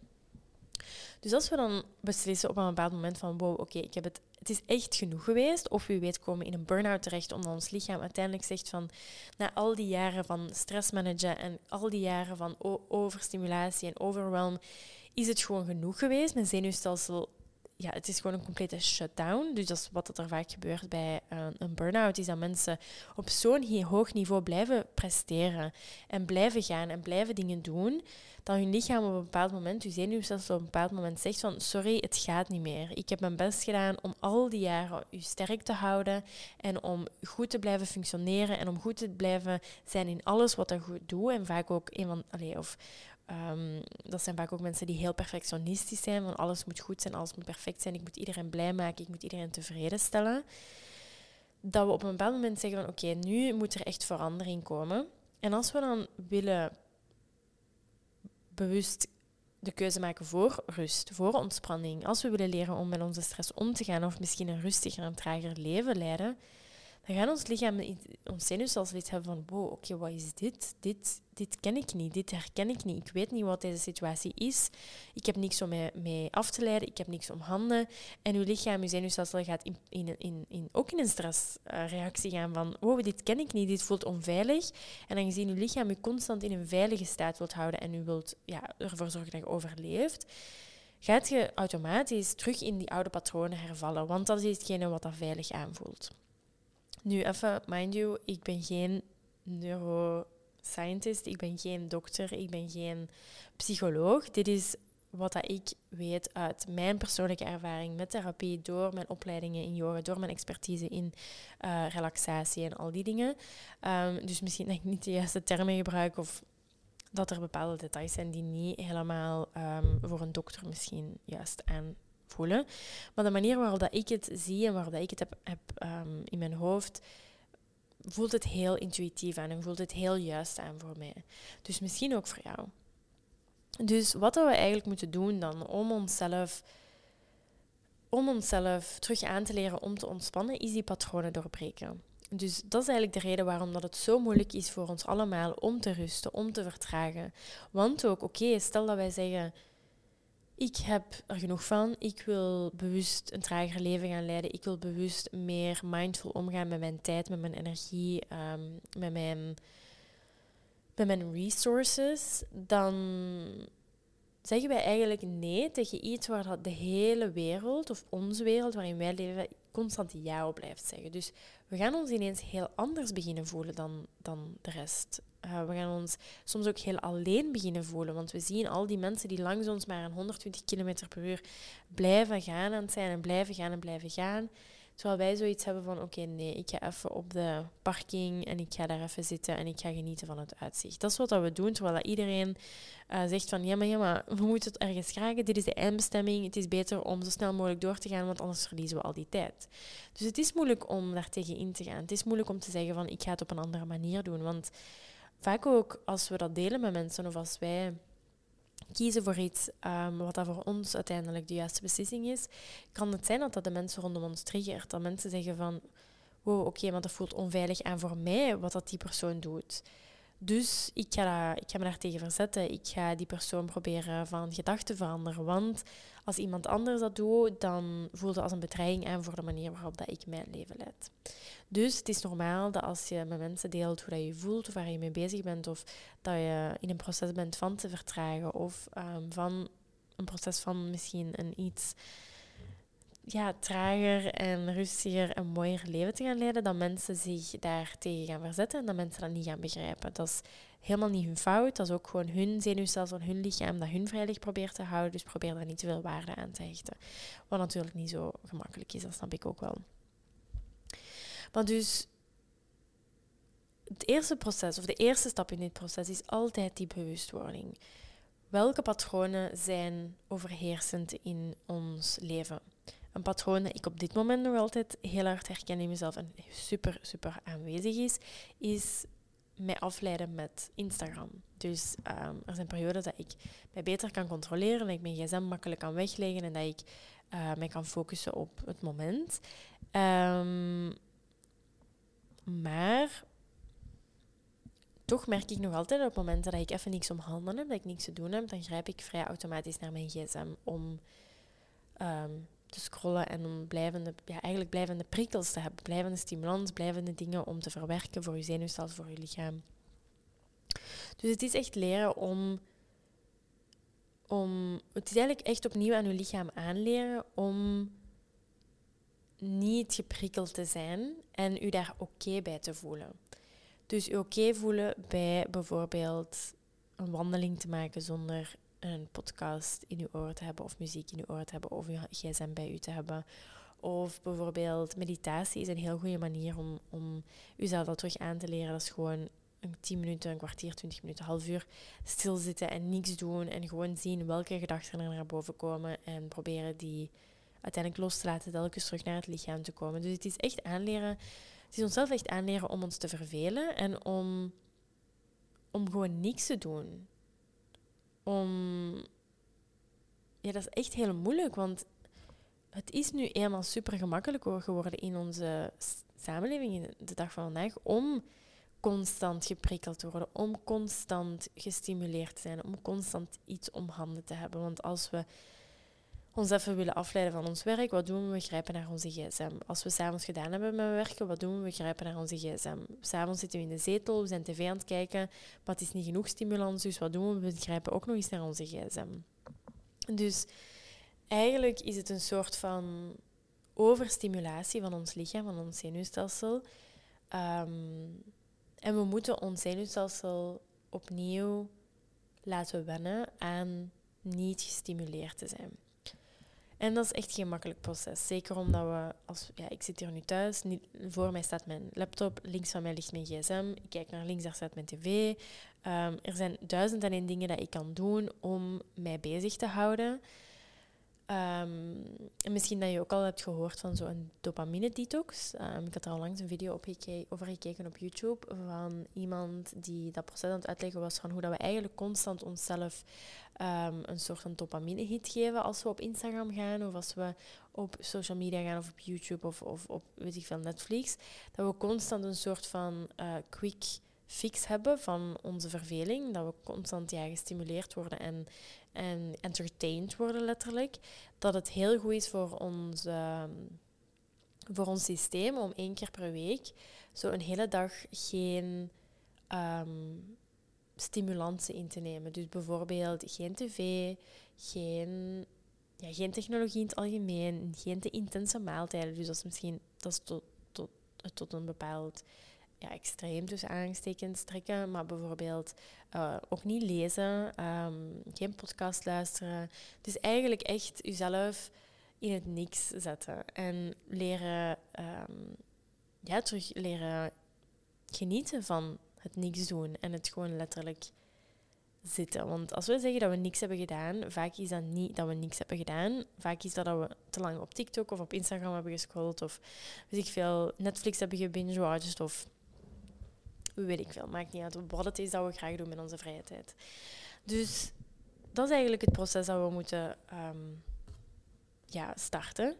Dus als we dan beslissen op een bepaald moment van wow, oké, ik heb het, het is echt genoeg geweest, of wie weet komen in een burn-out terecht, omdat ons lichaam uiteindelijk zegt van na al die jaren van stressmanagen en al die jaren van overstimulatie en overwhelm, is het gewoon genoeg geweest. Mijn zenuwstelsel ja, het is gewoon een complete shutdown. Dus dat is wat er vaak gebeurt bij uh, een burn-out, is dat mensen op zo'n hoog niveau blijven presteren en blijven gaan en blijven dingen doen, dat hun lichaam op een bepaald moment, je zenuwstelsel op een bepaald moment zegt van sorry, het gaat niet meer. Ik heb mijn best gedaan om al die jaren u sterk te houden en om goed te blijven functioneren en om goed te blijven zijn in alles wat ik goed doe. En vaak ook een van, allez, of Um, dat zijn vaak ook mensen die heel perfectionistisch zijn, van alles moet goed zijn, alles moet perfect zijn, ik moet iedereen blij maken, ik moet iedereen tevreden stellen. Dat we op een bepaald moment zeggen van oké, nu moet er echt verandering komen. En als we dan willen bewust de keuze maken voor rust, voor ontspanning, als we willen leren om met onze stress om te gaan of misschien een rustiger en trager leven leiden, dan gaat ons lichaam, ons zenuwstelsel iets hebben van, wow, oké, wat is dit? dit? Dit ken ik niet, dit herken ik niet. Ik weet niet wat deze situatie is. Ik heb niks om mee, af te leiden, ik heb niks om handen. En uw lichaam, uw zenuwstelsel gaat in, in, in, ook in een stressreactie gaan van, wow, dit ken ik niet, dit voelt onveilig. En dan gezien uw lichaam u constant in een veilige staat wilt houden en u wilt ja, ervoor zorgen dat je overleeft, gaat je automatisch terug in die oude patronen hervallen. Want dat is hetgene wat dat veilig aanvoelt. Nu even, mind you, ik ben geen neuroscientist, ik ben geen dokter, ik ben geen psycholoog. Dit is wat dat ik weet uit mijn persoonlijke ervaring met therapie, door mijn opleidingen in yoga, door mijn expertise in uh, relaxatie en al die dingen. Um, dus misschien dat ik niet de juiste termen gebruik of dat er bepaalde details zijn die niet helemaal um, voor een dokter misschien juist aan Maar de manier waarop dat ik het zie en waarop dat ik het heb, um, in mijn hoofd, voelt het heel intuïtief aan en voelt het heel juist aan voor mij. Dus misschien ook voor jou. Dus wat we eigenlijk moeten doen dan om onszelf, om onszelf terug aan te leren om te ontspannen, is die patronen doorbreken. Dus dat is eigenlijk de reden waarom dat het zo moeilijk is voor ons allemaal om te rusten, om te vertragen. Want ook, oké, stel dat wij zeggen, ik heb er genoeg van. Ik wil bewust een trager leven gaan leiden. Ik wil bewust meer mindful omgaan met mijn tijd, met mijn energie, ehm, met, mijn, met mijn resources. Dan zeggen wij eigenlijk nee tegen iets waar de hele wereld, of onze wereld waarin wij leven, constant ja op blijft zeggen. Dus we gaan ons ineens heel anders beginnen voelen dan, dan de rest. Uh, we gaan ons soms ook heel alleen beginnen voelen, want we zien al die mensen die langs ons maar een 120 km per uur blijven gaan aan het zijn en blijven gaan en blijven gaan. Terwijl wij zoiets hebben van, oké, nee, ik ga even op de parking en ik ga daar even zitten en ik ga genieten van het uitzicht. Dat is wat we doen, terwijl iedereen uh, zegt van, ja maar, ja, maar we moeten het ergens krijgen. Dit is de eindbestemming. Het is beter om zo snel mogelijk door te gaan, want anders verliezen we al die tijd. Dus het is moeilijk om daar tegen in te gaan. Het is moeilijk om te zeggen van, ik ga het op een andere manier doen. Want vaak ook als we dat delen met mensen of als wij kiezen voor iets um, wat dat voor ons uiteindelijk de juiste beslissing is, kan het zijn dat dat de mensen rondom ons triggert. Dat mensen zeggen van, wow, oké, maar dat voelt onveilig aan voor mij wat dat die persoon doet. Dus ik ga, ik ga me daar tegen verzetten. Ik ga die persoon proberen van gedachten veranderen. Want als iemand anders dat doet, dan voelt het als een bedreiging aan voor de manier waarop dat ik mijn leven leid. Dus het is normaal dat als je met mensen deelt hoe dat je voelt, of waar je mee bezig bent, of dat je in een proces bent van te vertragen, of um, van een proces van misschien een iets ja, trager en rustiger en mooier leven te gaan leiden, dat mensen zich daar tegen gaan verzetten en dat mensen dat niet gaan begrijpen. Dat is helemaal niet hun fout. Dat is ook gewoon hun zenuwstelsel, hun lichaam dat hun veilig probeert te houden. Dus probeer daar niet te veel waarde aan te hechten. Wat natuurlijk niet zo gemakkelijk is, dat snap ik ook wel. Maar dus het eerste proces, of de eerste stap in dit proces, is altijd die bewustwording. welke patronen zijn overheersend in ons leven? Een patroon dat ik op dit moment nog altijd heel hard herken in mezelf en super, super aanwezig is, is mij afleiden met Instagram. Dus um, er zijn periodes dat ik mij beter kan controleren, dat ik mijn gsm makkelijk kan wegleggen en dat ik uh, mij kan focussen op het moment. Um, maar toch merk ik nog altijd op momenten dat ik even niks om handen heb, dat ik niks te doen heb, dan grijp ik vrij automatisch naar mijn gsm om um, te scrollen en om blijvende, ja, eigenlijk blijvende prikkels te hebben, blijvende stimulans, blijvende dingen om te verwerken voor je zenuwstelsel, voor je lichaam. Dus het is echt leren om, om. Het is eigenlijk echt opnieuw aan je lichaam aanleren om niet geprikkeld te zijn en u daar oké bij te voelen. Dus u oké voelen bij bijvoorbeeld een wandeling te maken zonder een podcast in uw oor te hebben of muziek in uw oor te hebben of uw gsm bij u te hebben. Of bijvoorbeeld meditatie is een heel goede manier om, om uzelf dat terug aan te leren. Dat is gewoon een 10 minuten, een kwartier, 20 minuten, half uur stilzitten en niks doen. En gewoon zien welke gedachten er naar boven komen. En proberen die uiteindelijk los te laten, telkens terug naar het lichaam te komen. Dus het is echt aanleren. Het is onszelf echt aanleren om ons te vervelen en om, om gewoon niks te doen. Om. Ja, dat is echt heel moeilijk, want het is nu eenmaal super gemakkelijk geworden in onze samenleving, in de dag van vandaag, om constant geprikkeld te worden, om constant gestimuleerd te zijn, om constant iets om handen te hebben. Want als we ons even willen afleiden van ons werk, wat doen we? We grijpen naar onze gsm. Als we s'avonds gedaan hebben met werken, wat doen we? We grijpen naar onze gsm. S'avonds zitten we in de zetel, we zijn tv aan het kijken, het is niet genoeg stimulans, dus wat doen we? We grijpen ook nog eens naar onze gsm. Dus eigenlijk is het een soort van overstimulatie van ons lichaam, van ons zenuwstelsel. Ehm, en we moeten ons zenuwstelsel opnieuw laten wennen aan niet gestimuleerd te zijn. En dat is echt geen makkelijk proces. Zeker omdat we, als, ja, ik zit hier nu thuis, niet, voor mij staat mijn laptop, links van mij ligt mijn gsm, ik kijk naar links, daar staat mijn tv. Um, er zijn duizend en één dingen dat ik kan doen om mij bezig te houden. En misschien dat je ook al hebt gehoord van zo'n dopamine-detox. Um, ik had er al langs een video op over gekeken op YouTube van iemand die dat proces aan het uitleggen was van hoe dat we eigenlijk constant onszelf um, een soort van dopamine-hit geven als we op Instagram gaan of als we op social media gaan of op YouTube of, of op weet ik veel, Netflix. Dat we constant een soort van uh, quick fix hebben van onze verveling. Dat we constant ja, gestimuleerd worden en, en entertained worden letterlijk. Dat het heel goed is voor ons, uh, voor ons systeem om één keer per week zo een hele dag geen um, stimulansen in te nemen. Dus bijvoorbeeld geen tv, geen, ja, geen technologie in het algemeen, geen te intense maaltijden. Dus dat is misschien dat tot, tot, tot een bepaald ja, extreem tussen aanstekens trekken, maar bijvoorbeeld uh, ook niet lezen, um, geen podcast luisteren. Dus eigenlijk echt jezelf in het niks zetten en leren, um, ja, terug leren genieten van het niks doen en het gewoon letterlijk zitten. Want als we zeggen dat we niks hebben gedaan, vaak is dat niet dat we niks hebben gedaan. Vaak is dat dat we te lang op TikTok of op Instagram hebben gescrolld of weet ik veel, Netflix hebben gebinge-watched of weet ik veel, maakt niet uit wat het is dat we graag doen met onze vrije tijd. Dus dat is eigenlijk het proces dat we moeten um, ja, starten.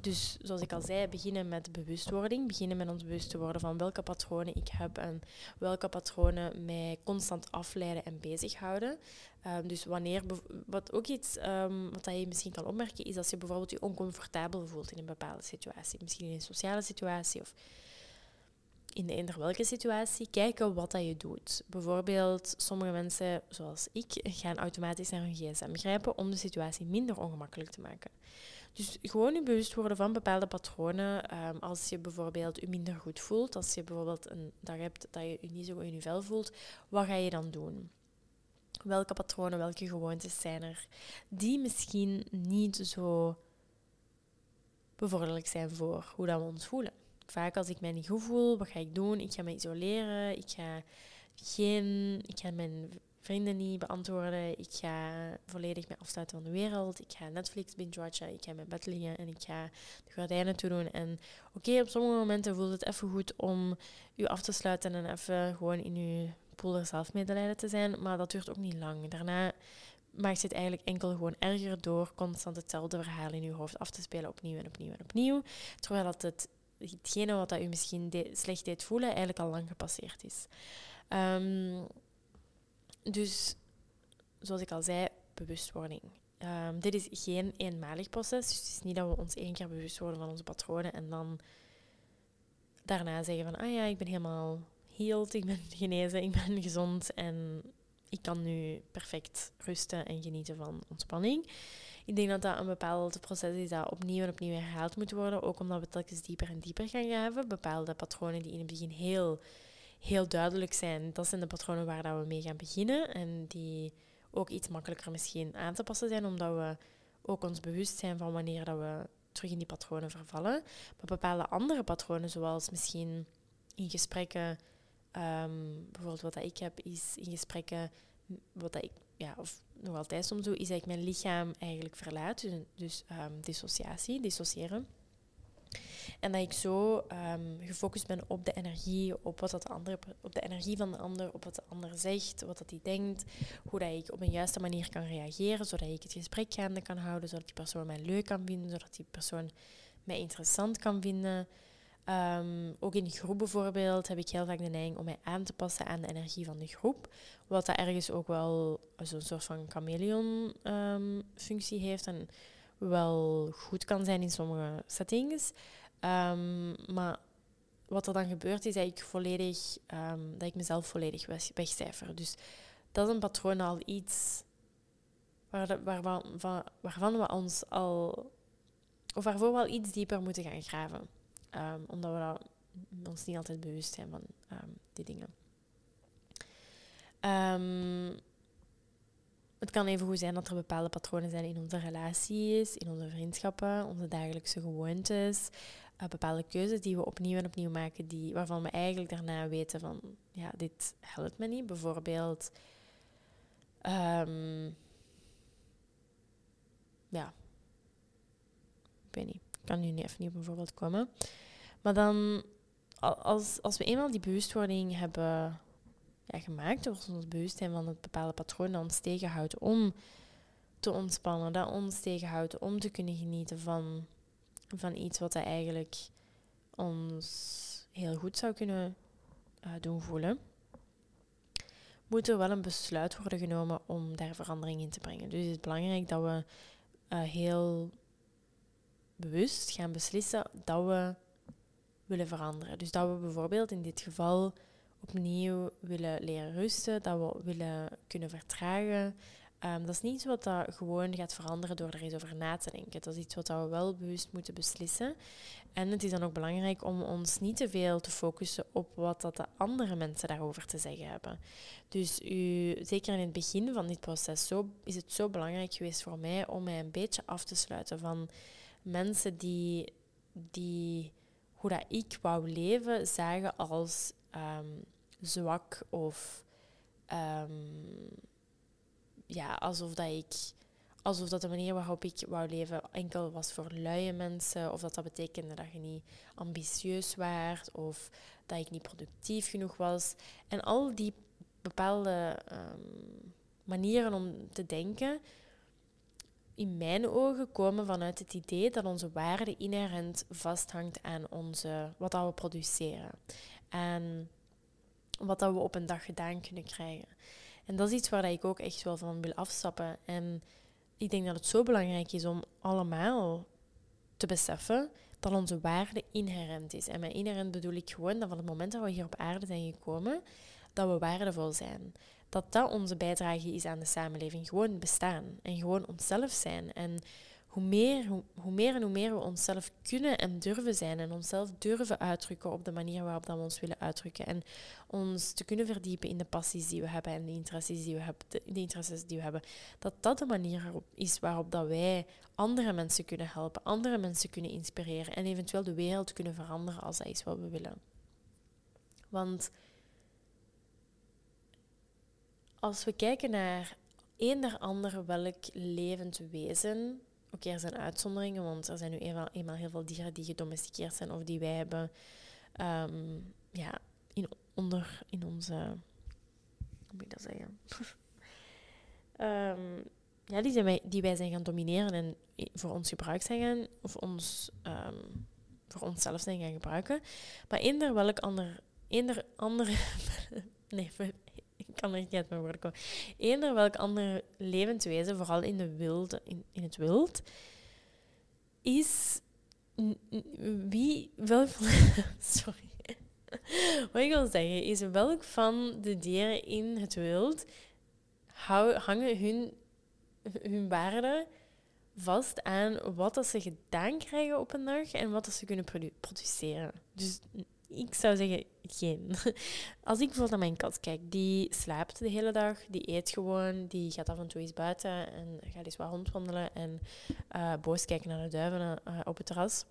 Dus zoals ik al zei, beginnen met bewustwording. Beginnen met ons bewust te worden van welke patronen ik heb en welke patronen mij constant afleiden en bezighouden. Um, dus wanneer, wat ook iets um, wat je misschien kan opmerken, is als je bijvoorbeeld je oncomfortabel voelt in een bepaalde situatie. Misschien in een sociale situatie of in eender welke situatie, kijken wat dat je doet. Bijvoorbeeld, sommige mensen, zoals ik, gaan automatisch naar hun gsm grijpen om de situatie minder ongemakkelijk te maken. Dus gewoon je bewust worden van bepaalde patronen. Um, als je bijvoorbeeld je minder goed voelt, als je bijvoorbeeld een dag hebt dat je je niet zo in je vel voelt, wat ga je dan doen? Welke patronen, welke gewoontes zijn er die misschien niet zo bevorderlijk zijn voor hoe dat we ons voelen? Vaak als ik mij niet goed voel, wat ga ik doen? Ik ga me isoleren. Ik ga, geen, ik ga mijn vrienden niet beantwoorden. Ik ga volledig me afsluiten van de wereld. Ik ga Netflix binge-watchen. Ik ga in mijn bed liggen en ik ga de gordijnen toe doen. En oké, op sommige momenten voelt het even goed om u af te sluiten en even gewoon in uw pool zelfmedelijden te zijn. Maar dat duurt ook niet lang. Daarna maakt het eigenlijk enkel gewoon erger door constant hetzelfde verhaal in uw hoofd af te spelen, opnieuw en opnieuw en opnieuw. Terwijl dat het, hetgene wat dat u misschien slecht deed voelen, eigenlijk al lang gepasseerd is. Um, dus, zoals ik al zei, bewustwording. Um, dit is geen eenmalig proces. Dus het is niet dat we ons één keer bewust worden van onze patronen en dan daarna zeggen van, ah ja, ik ben helemaal healed, ik ben genezen, ik ben gezond en ik kan nu perfect rusten en genieten van ontspanning. Ik denk dat dat een bepaald proces is dat opnieuw en opnieuw herhaald moet worden. Ook omdat we telkens dieper en dieper gaan graven. Bepaalde patronen die in het begin heel, heel duidelijk zijn. Dat zijn de patronen waar dat we mee gaan beginnen. En die ook iets makkelijker misschien aan te passen zijn. Omdat we ook ons bewust zijn van wanneer dat we terug in die patronen vervallen. Maar bepaalde andere patronen, zoals misschien in gesprekken Um, bijvoorbeeld wat dat ik heb, is in gesprekken, wat dat ik, ja, of nog altijd soms zo, is dat ik mijn lichaam eigenlijk verlaat. Dus, dus um, dissociatie, dissociëren. En dat ik zo um, gefocust ben op de energie, op, wat dat de andere, op de energie van de ander, op wat de ander zegt, wat dat hij denkt, hoe dat ik op een juiste manier kan reageren, zodat ik het gesprek gaande kan houden, zodat die persoon mij leuk kan vinden, zodat die persoon mij interessant kan vinden. Um, ook in de groep bijvoorbeeld heb ik heel vaak de neiging om mij aan te passen aan de energie van de groep. Wat dat ergens ook wel zo'n soort van chameleon-functie ehm, heeft en wel goed kan zijn in sommige settings. Um, maar wat er dan gebeurt is dat ik, volledig, dat ik mezelf volledig wegcijfer. Dus dat is een patroon al iets waar waarvan, waarvan we ons al, of waarvoor we al iets dieper moeten gaan graven. Um, omdat we ons niet altijd bewust zijn van um, die dingen. Um, het kan even goed zijn dat er bepaalde patronen zijn in onze relaties, in onze vriendschappen, onze dagelijkse gewoontes, uh, bepaalde keuzes die we opnieuw en opnieuw maken, die, waarvan we eigenlijk daarna weten van, ja, dit helpt me niet. Bijvoorbeeld, ja, ik weet niet kan nu even niet op een voorbeeld komen. Maar dan, als, als we eenmaal die bewustwording hebben ja, gemaakt, of ons bewust zijn van het bepaalde patroon dat ons tegenhoudt om te ontspannen, dat ons tegenhoudt om te kunnen genieten van, van iets wat eigenlijk ons heel goed zou kunnen uh, doen voelen, moet er wel een besluit worden genomen om daar verandering in te brengen. Dus het is belangrijk dat we uh, heel bewust gaan beslissen dat we willen veranderen. Dus dat we bijvoorbeeld in dit geval opnieuw willen leren rusten, dat we willen kunnen vertragen. Um, dat is niet iets wat dat gewoon gaat veranderen door er eens over na te denken. Dat is iets wat we wel bewust moeten beslissen. En het is dan ook belangrijk om ons niet te veel te focussen op wat dat de andere mensen daarover te zeggen hebben. Dus u, zeker in het begin van dit proces zo, is het zo belangrijk geweest voor mij om mij een beetje af te sluiten van mensen die, die hoe dat ik wou leven zagen als ehm, zwak of ehm, ja, alsof dat ik alsof dat de manier waarop ik wou leven enkel was voor luie mensen, of dat dat betekende dat je niet ambitieus was, of dat ik niet productief genoeg was. En al die bepaalde um, manieren om te denken in mijn ogen komen vanuit het idee dat onze waarde inherent vasthangt aan onze, wat dat we produceren. En wat dat we op een dag gedaan kunnen krijgen. En dat is iets waar ik ook echt wel van wil afstappen. En ik denk dat het zo belangrijk is om allemaal te beseffen dat onze waarde inherent is. En met inherent bedoel ik gewoon dat van het moment dat we hier op aarde zijn gekomen, dat we waardevol zijn dat dat onze bijdrage is aan de samenleving. Gewoon bestaan en gewoon onszelf zijn. En hoe meer, hoe, hoe, meer en hoe meer we onszelf kunnen en durven zijn en onszelf durven uitdrukken op de manier waarop dat we ons willen uitdrukken. En ons te kunnen verdiepen in de passies die we hebben en de interesses die we hebben, de, interesses die we hebben. Dat dat de manier is waarop dat wij andere mensen kunnen helpen, andere mensen kunnen inspireren en eventueel de wereld kunnen veranderen als dat is wat we willen. Want als we kijken naar eender ander welk levend wezen. Oké, er zijn uitzonderingen, want er zijn nu eenmaal, eenmaal heel veel dieren die gedomesticeerd zijn of die wij hebben ehm, ja, in, onder in onze. Hoe moet ik dat zeggen? um, ja, die, zijn wij, die wij zijn gaan domineren en voor ons gebruikt zijn gaan, of ons, um, voor onszelf zijn gaan gebruiken. Maar eender welk ander, eender andere, nee, ik kan er niet uit mijn woorden komen. Eender welk ander levend wezen, vooral in, de wilde, in, in het wild, is wie, welk, sorry. Wat ik wil zeggen is, welk van de dieren in het wild hangen hun hun waarde vast aan wat ze gedaan krijgen op een dag en wat ze kunnen produceren. Dus ik zou zeggen geen. Als ik bijvoorbeeld naar mijn kat kijk, die slaapt de hele dag, die eet gewoon, die gaat af en toe eens buiten en gaat eens wat rondwandelen en uh, boos kijken naar de duiven uh, op het terras.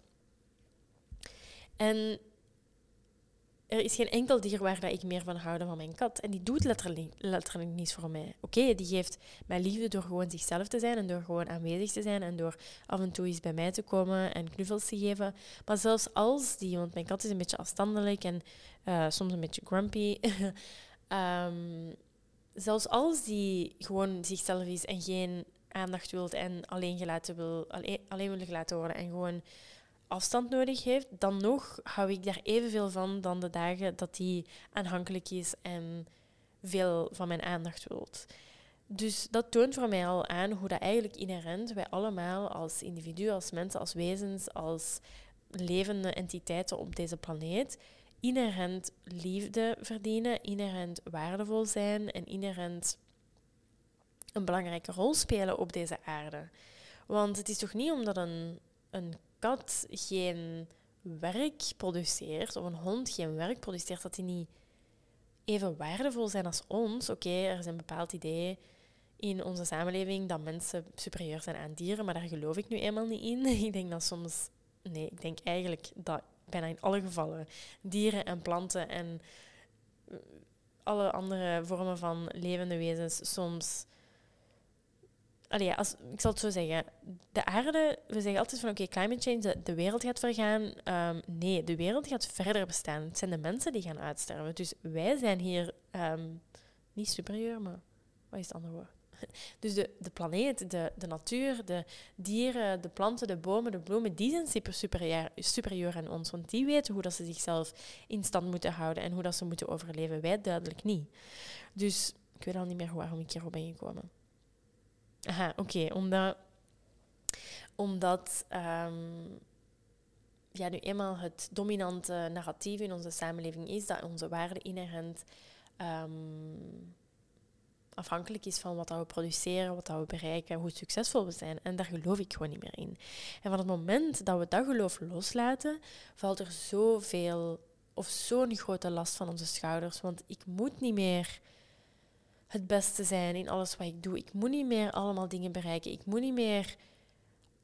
En er is geen enkel dier waar dat ik meer van hou dan van mijn kat. En die doet letterlijk, letterlijk niets voor mij. Oké, die geeft mij liefde door gewoon zichzelf te zijn en door gewoon aanwezig te zijn en door af en toe eens bij mij te komen en knuffels te geven. Maar zelfs als die, want mijn kat is een beetje afstandelijk en uh, soms een beetje grumpy. um, zelfs als die gewoon zichzelf is en geen aandacht wil en alleen, gelaten wil, alleen, alleen wil gelaten worden en gewoon afstand nodig heeft, dan nog hou ik daar evenveel van dan de dagen dat hij aanhankelijk is en veel van mijn aandacht wilt. Dus dat toont voor mij al aan hoe dat eigenlijk inherent wij allemaal als individu, als mensen, als wezens, als levende entiteiten op deze planeet inherent liefde verdienen, inherent waardevol zijn en inherent een belangrijke rol spelen op deze aarde. Want het is toch niet omdat een, een kat geen werk produceert, of een hond geen werk produceert, dat die niet even waardevol zijn als ons. Oké, er is een bepaald idee in onze samenleving dat mensen superieur zijn aan dieren, maar daar geloof ik nu eenmaal niet in. ik denk dat soms, nee, ik denk eigenlijk dat bijna in alle gevallen dieren en planten en alle andere vormen van levende wezens soms Allee, als, ik zal het zo zeggen. De aarde, we zeggen altijd van oké, climate change, de, wereld gaat vergaan. Um, nee, de wereld gaat verder bestaan. Het zijn de mensen die gaan uitsterven. Dus wij zijn hier um, niet superieur, maar wat is het andere woord? Dus de, de planeet, de, de natuur, de dieren, de planten, de bomen, de bloemen, die zijn super superieur, superieur aan ons. Want die weten hoe dat ze zichzelf in stand moeten houden en hoe dat ze moeten overleven. Wij duidelijk niet. Dus ik weet al niet meer waarom ik hierop ben gekomen. Aha, oké. Omdat, omdat um, ja, nu eenmaal het dominante narratief in onze samenleving is dat onze waarde inherent um, afhankelijk is van wat we produceren, wat we bereiken, hoe succesvol we zijn. En daar geloof ik gewoon niet meer in. En van het moment dat we dat geloof loslaten, valt er zoveel of zo'n grote last van onze schouders. Want ik moet niet meer het beste zijn in alles wat ik doe. Ik moet niet meer allemaal dingen bereiken. Ik moet niet meer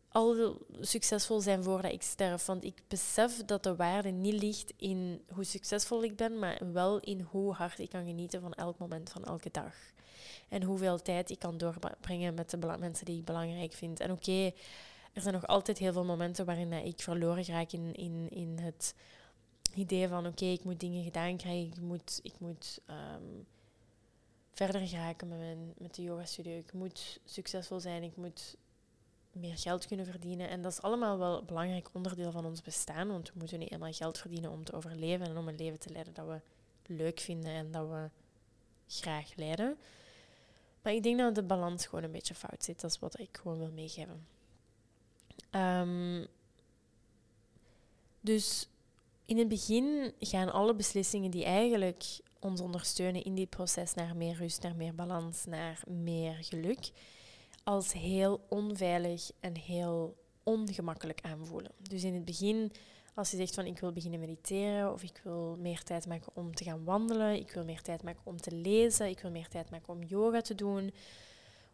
al succesvol zijn voordat ik sterf. Want ik besef dat de waarde niet ligt in hoe succesvol ik ben, maar wel in hoe hard ik kan genieten van elk moment van elke dag. En hoeveel tijd ik kan doorbrengen met de mensen die ik belangrijk vind. En oké, er zijn nog altijd heel veel momenten waarin ik verloren raak in, in, in het idee van oké, ik moet dingen gedaan krijgen, ik moet, ik moet um, verder geraken met, mijn, met de yoga studio. Ik moet succesvol zijn, ik moet meer geld kunnen verdienen. En dat is allemaal wel een belangrijk onderdeel van ons bestaan, want we moeten niet eenmaal geld verdienen om te overleven en om een leven te leiden dat we leuk vinden en dat we graag leiden. Maar ik denk dat de balans gewoon een beetje fout zit. Dat is wat ik gewoon wil meegeven. Um, dus in het begin gaan alle beslissingen die eigenlijk ons ondersteunen in dit proces naar meer rust, naar meer balans, naar meer geluk, als heel onveilig en heel ongemakkelijk aanvoelen. Dus in het begin, als je zegt van ik wil beginnen mediteren of ik wil meer tijd maken om te gaan wandelen, ik wil meer tijd maken om te lezen, ik wil meer tijd maken om yoga te doen.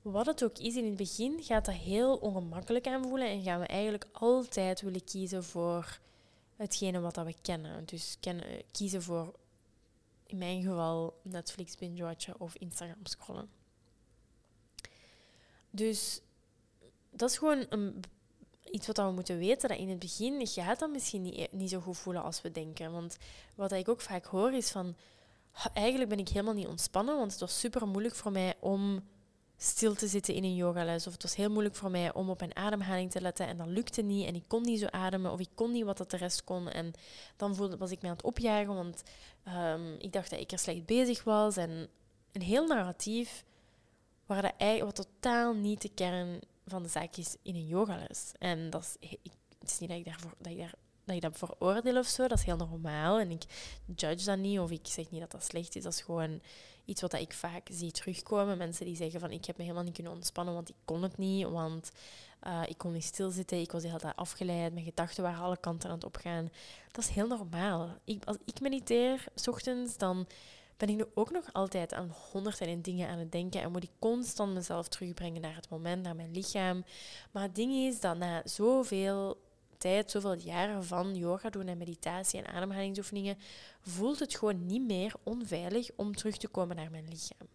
Wat het ook is, in het begin gaat dat heel ongemakkelijk aanvoelen en gaan we eigenlijk altijd willen kiezen voor hetgene wat dat we kennen. Dus kiezen voor in mijn geval Netflix binge-watchen of Instagram scrollen. Dus dat is gewoon een, iets wat we moeten weten. Dat in het begin gaat dat misschien niet, niet zo goed voelen als we denken. Want wat ik ook vaak hoor is van... Eigenlijk ben ik helemaal niet ontspannen, want het was super moeilijk voor mij om stil te zitten in een yogales. Of het was heel moeilijk voor mij om op mijn ademhaling te letten en dat lukte niet. En ik kon niet zo ademen of ik kon niet wat dat de rest kon. En dan voelde, was ik mij aan het opjagen, want ehm, ik dacht dat ik er slecht bezig was. En een heel narratief waar dat eigenlijk wat totaal niet de kern van de zaak is in een yogales. En dat is, ik, het is niet dat ik, daarvoor, dat ik daar dat ik dat veroordeel of zo. Dat is heel normaal. En ik judge dat niet of ik zeg niet dat dat slecht is. Dat is gewoon iets wat ik vaak zie terugkomen. Mensen die zeggen van ik heb me helemaal niet kunnen ontspannen, want ik kon het niet. Want uh, ik kon niet stilzitten. Ik was de hele tijd afgeleid. Mijn gedachten waren alle kanten aan het opgaan. Dat is heel normaal. Ik, als ik mediteer, s ochtends, dan ben ik nu ook nog altijd aan honderd en dingen aan het denken en moet ik constant mezelf terugbrengen naar het moment, naar mijn lichaam. Maar het ding is dat na zoveel tijd, zoveel jaren van yoga doen en meditatie en ademhalingsoefeningen, voelt het gewoon niet meer onveilig om terug te komen naar mijn lichaam.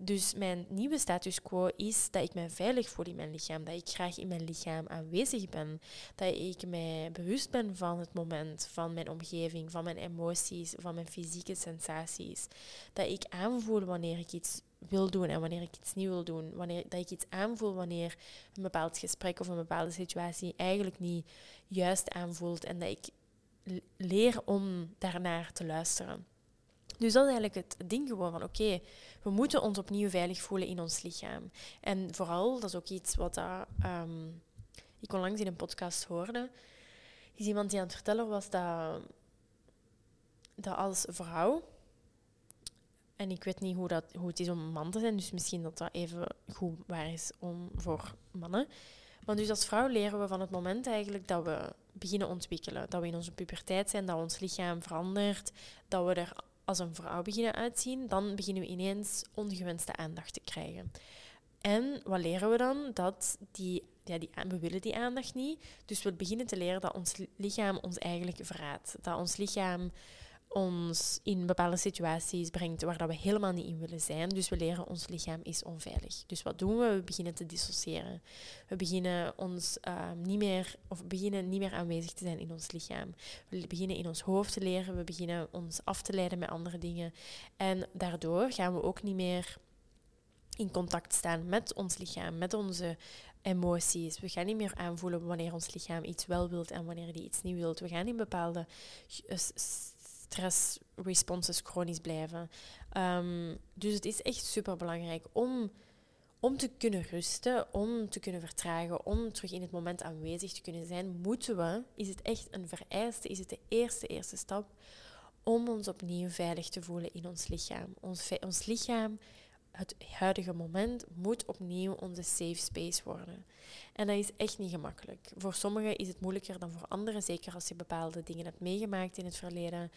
Dus mijn nieuwe status quo is dat ik mij veilig voel in mijn lichaam, dat ik graag in mijn lichaam aanwezig ben, dat ik mij bewust ben van het moment, van mijn omgeving, van mijn emoties, van mijn fysieke sensaties, dat ik aanvoel wanneer ik iets wil doen en wanneer ik iets niet wil doen. Wanneer dat ik iets aanvoel wanneer een bepaald gesprek of een bepaalde situatie eigenlijk niet juist aanvoelt en dat ik leer om daarnaar te luisteren. Dus dat is eigenlijk het ding gewoon van oké, we moeten ons opnieuw veilig voelen in ons lichaam. En vooral, dat is ook iets wat dat, um, ik onlangs in een podcast hoorde, is iemand die aan het vertellen was dat, dat als vrouw en ik weet niet hoe, dat, hoe het is om man te zijn, dus misschien dat dat even goed waar is om, voor mannen. Maar dus als vrouw leren we van het moment eigenlijk dat we beginnen ontwikkelen, dat we in onze puberteit zijn, dat ons lichaam verandert, dat we er als een vrouw beginnen uitzien, dan beginnen we ineens ongewenste aandacht te krijgen. En wat leren we dan? Dat die, ja, die, we willen die aandacht niet. Dus we beginnen te leren dat ons lichaam ons eigenlijk verraadt. Dat ons lichaam ons in bepaalde situaties brengt waar dat we helemaal niet in willen zijn. Dus we leren ons lichaam is onveilig. Dus wat doen we? We beginnen te dissociëren. We beginnen ons ehm, niet meer of beginnen niet meer aanwezig te zijn in ons lichaam. We beginnen in ons hoofd te leren. We beginnen ons af te leiden met andere dingen. En daardoor gaan we ook niet meer in contact staan met ons lichaam, met onze emoties. We gaan niet meer aanvoelen wanneer ons lichaam iets wel wilt en wanneer die iets niet wilt. We gaan in bepaalde stress responses chronisch blijven. Ehm, dus het is echt super belangrijk om, om te kunnen rusten, om te kunnen vertragen, om terug in het moment aanwezig te kunnen zijn, moeten we, is het echt een vereiste, is het de eerste, eerste stap om ons opnieuw veilig te voelen in ons lichaam. Ons, ons lichaam het huidige moment moet opnieuw onze safe space worden. En dat is echt niet gemakkelijk. Voor sommigen is het moeilijker dan voor anderen, zeker als je bepaalde dingen hebt meegemaakt in het verleden.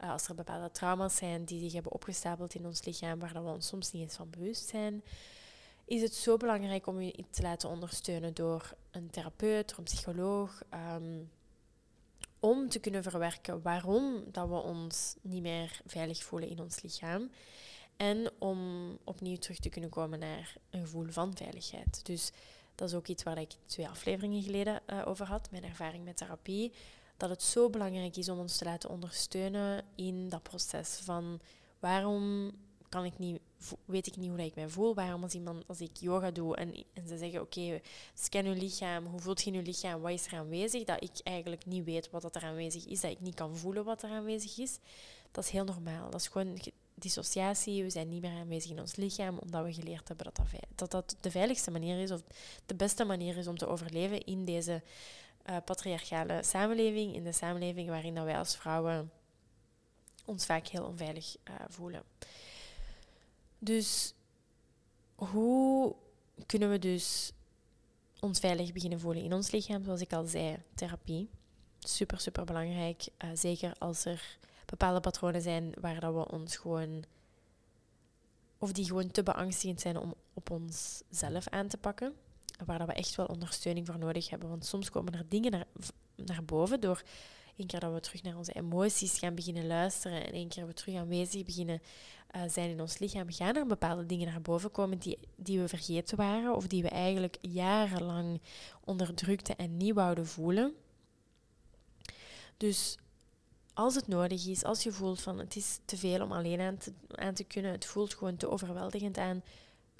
Uh, als er bepaalde trauma's zijn die zich hebben opgestapeld in ons lichaam, waar we ons soms niet eens van bewust zijn. Is het zo belangrijk om je te laten ondersteunen door een therapeut, door een psycholoog, um, om te kunnen verwerken waarom dat we ons niet meer veilig voelen in ons lichaam. En om opnieuw terug te kunnen komen naar een gevoel van veiligheid. Dus dat is ook iets waar ik twee afleveringen geleden uh, over had, mijn ervaring met therapie. Dat het zo belangrijk is om ons te laten ondersteunen in dat proces van waarom kan ik niet, weet ik niet hoe ik mij voel. Waarom als, iemand, als ik yoga doe en, en ze zeggen, oké, scan je lichaam, hoe voelt je in je lichaam, wat is er aanwezig? Dat ik eigenlijk niet weet wat er aanwezig is, dat ik niet kan voelen wat er aanwezig is. Dat is heel normaal. Dat is gewoon dissociatie, we zijn niet meer aanwezig in ons lichaam, omdat we geleerd hebben dat dat, de veiligste manier is, of de beste manier is om te overleven in deze uh, patriarchale samenleving, in de samenleving waarin dat wij als vrouwen ons vaak heel onveilig uh, voelen. Dus hoe kunnen we dus ons veilig beginnen voelen in ons lichaam? Zoals ik al zei, therapie. Super, super belangrijk. Uh, zeker als er bepaalde patronen zijn waar dat we ons gewoon. of die gewoon te beangstigend zijn om op onszelf aan te pakken. Waar dat we echt wel ondersteuning voor nodig hebben. Want soms komen er dingen naar, naar boven door één keer dat we terug naar onze emoties gaan beginnen luisteren en één keer we terug aanwezig beginnen uh, zijn in ons lichaam, gaan er bepaalde dingen naar boven komen die, die we vergeten waren of die we eigenlijk jarenlang onderdrukten en niet wouden voelen. Dus als het nodig is, als je voelt van het is te veel om alleen aan te, aan te kunnen, het voelt gewoon te overweldigend aan,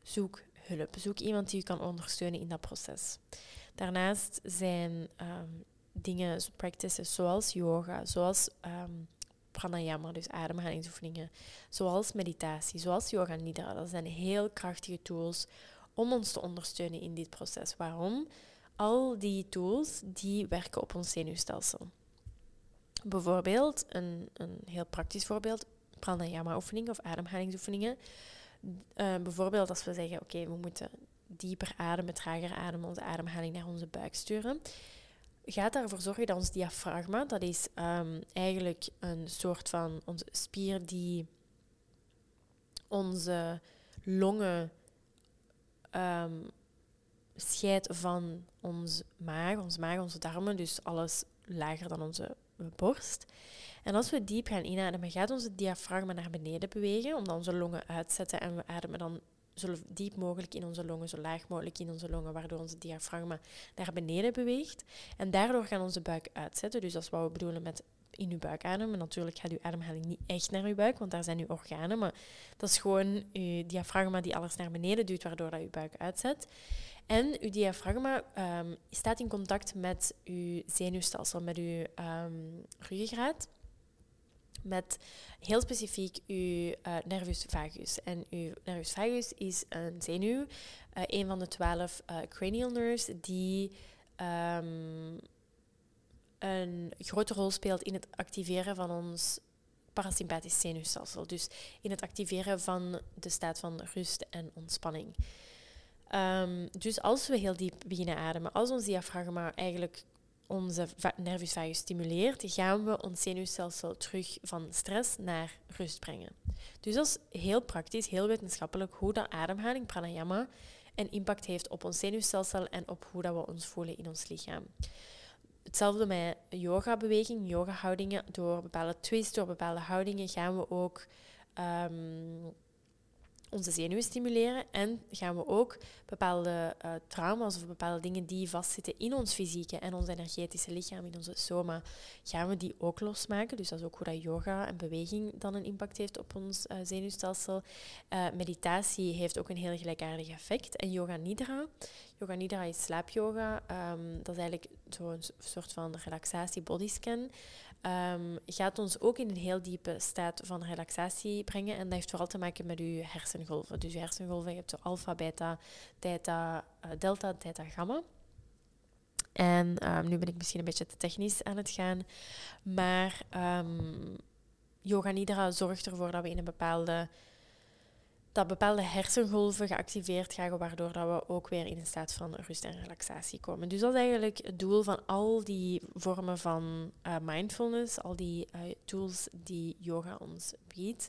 zoek hulp. Zoek iemand die je kan ondersteunen in dat proces. Daarnaast zijn ehm, dingen, practices zoals yoga, zoals um, pranayama, dus ademhalingsoefeningen, zoals meditatie, zoals yoga nidra. Dat zijn heel krachtige tools om ons te ondersteunen in dit proces. Waarom? Al die tools die werken op ons zenuwstelsel. Bijvoorbeeld, een, een heel praktisch voorbeeld, pranayama-oefeningen of ademhalingsoefeningen. Uh, bijvoorbeeld als we zeggen, oké, we moeten dieper ademen, trager ademen, onze ademhaling naar onze buik sturen. Gaat ervoor zorgen dat ons diafragma, dat is um, eigenlijk een soort van onze spier die onze longen um, scheidt van ons maag, onze maag, onze darmen, dus alles lager dan onze borst. En als we diep gaan inademen, gaat onze diafragma naar beneden bewegen, omdat onze longen uitzetten en we ademen dan zo diep mogelijk in onze longen, zo laag mogelijk in onze longen, waardoor onze diafragma naar beneden beweegt. En daardoor gaan onze buik uitzetten. Dus dat is wat we bedoelen met in uw buik ademen. Natuurlijk gaat uw ademhaling niet echt naar uw buik, want daar zijn uw organen. Maar dat is gewoon uw diafragma die alles naar beneden duwt, waardoor dat uw buik uitzet. En uw diafragma um, staat in contact met uw zenuwstelsel, met uw um, ruggengraat met heel specifiek uw uh, nervus vagus. En uw nervus vagus is een zenuw, uh, een van de twaalf uh, cranial nerves, die um, een grote rol speelt in het activeren van ons parasympathisch zenuwstelsel. Dus in het activeren van de staat van rust en ontspanning. Um, dus als we heel diep beginnen ademen, als ons diafragma eigenlijk onze nervus vagus stimuleert, gaan we ons zenuwstelsel terug van stress naar rust brengen. Dus dat is heel praktisch, heel wetenschappelijk hoe dat ademhaling, pranayama, een impact heeft op ons zenuwstelsel en op hoe dat we ons voelen in ons lichaam. Hetzelfde met yoga-beweging, yoga-houdingen. Door bepaalde twists, door bepaalde houdingen gaan we ook um, onze zenuwen stimuleren en gaan we ook bepaalde uh, trauma's of bepaalde dingen die vastzitten in ons fysieke en ons energetische lichaam, in onze soma, gaan we die ook losmaken. Dus dat is ook hoe dat yoga en beweging dan een impact heeft op ons uh, zenuwstelsel. Uh, meditatie heeft ook een heel gelijkaardig effect. En yoga nidra. Yoga nidra is slaapyoga. Um, dat is eigenlijk zo'n soort van relaxatie bodyscan um, gaat ons ook in een heel diepe staat van relaxatie brengen. En dat heeft vooral te maken met uw hersengolven. Dus uw hersengolven, je hebt zo alfa, beta, theta, uh, delta, theta, gamma. En um, nu ben ik misschien een beetje te technisch aan het gaan. Maar um, yoga nidra zorgt ervoor dat we in een bepaalde dat bepaalde hersengolven geactiveerd gaan, waardoor dat we ook weer in een staat van rust en relaxatie komen. Dus dat is eigenlijk het doel van al die vormen van uh, mindfulness, al die uh, tools die yoga ons biedt.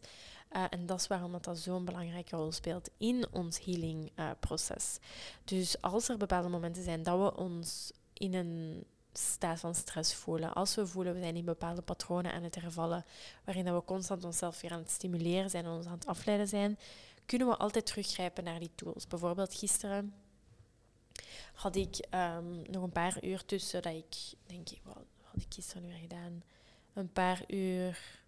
Uh, en dat is waarom dat, dat zo'n belangrijke rol speelt in ons healingproces. dus als er bepaalde momenten zijn dat we ons in een staat van stress voelen. Als we voelen we zijn in bepaalde patronen aan het hervallen, waarin dat we constant onszelf weer aan het stimuleren zijn en ons aan het afleiden zijn, kunnen we altijd teruggrijpen naar die tools. Bijvoorbeeld gisteren had ik ehm, nog een paar uur tussen dat ik, denk wat had ik gisteren nu gedaan? Een paar uur.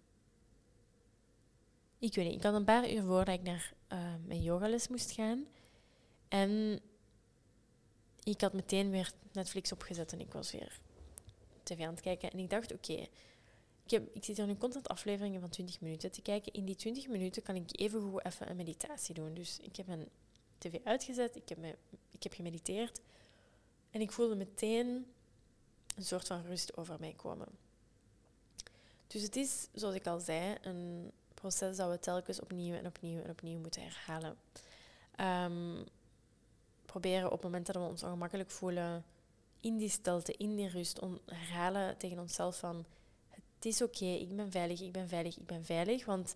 Ik weet niet, ik had een paar uur voordat ik naar uh, mijn yogales moest gaan. En ik had meteen weer Netflix opgezet en ik was weer tv aan het kijken. En ik dacht, oké, heb, ik zit hier nu constant afleveringen van 20 minuten te kijken. In die 20 minuten kan ik even goed even een meditatie doen. Dus ik heb mijn tv uitgezet, ik heb, ik heb gemediteerd. En ik voelde meteen een soort van rust over mij komen. Dus het is, zoals ik al zei, een proces dat we telkens opnieuw en opnieuw en opnieuw moeten herhalen. Um, proberen op momenten dat we ons ongemakkelijk voelen, in die stilte, in die rust, om herhalen tegen onszelf van het is oké, ik ben veilig, ik ben veilig, ik ben veilig. Want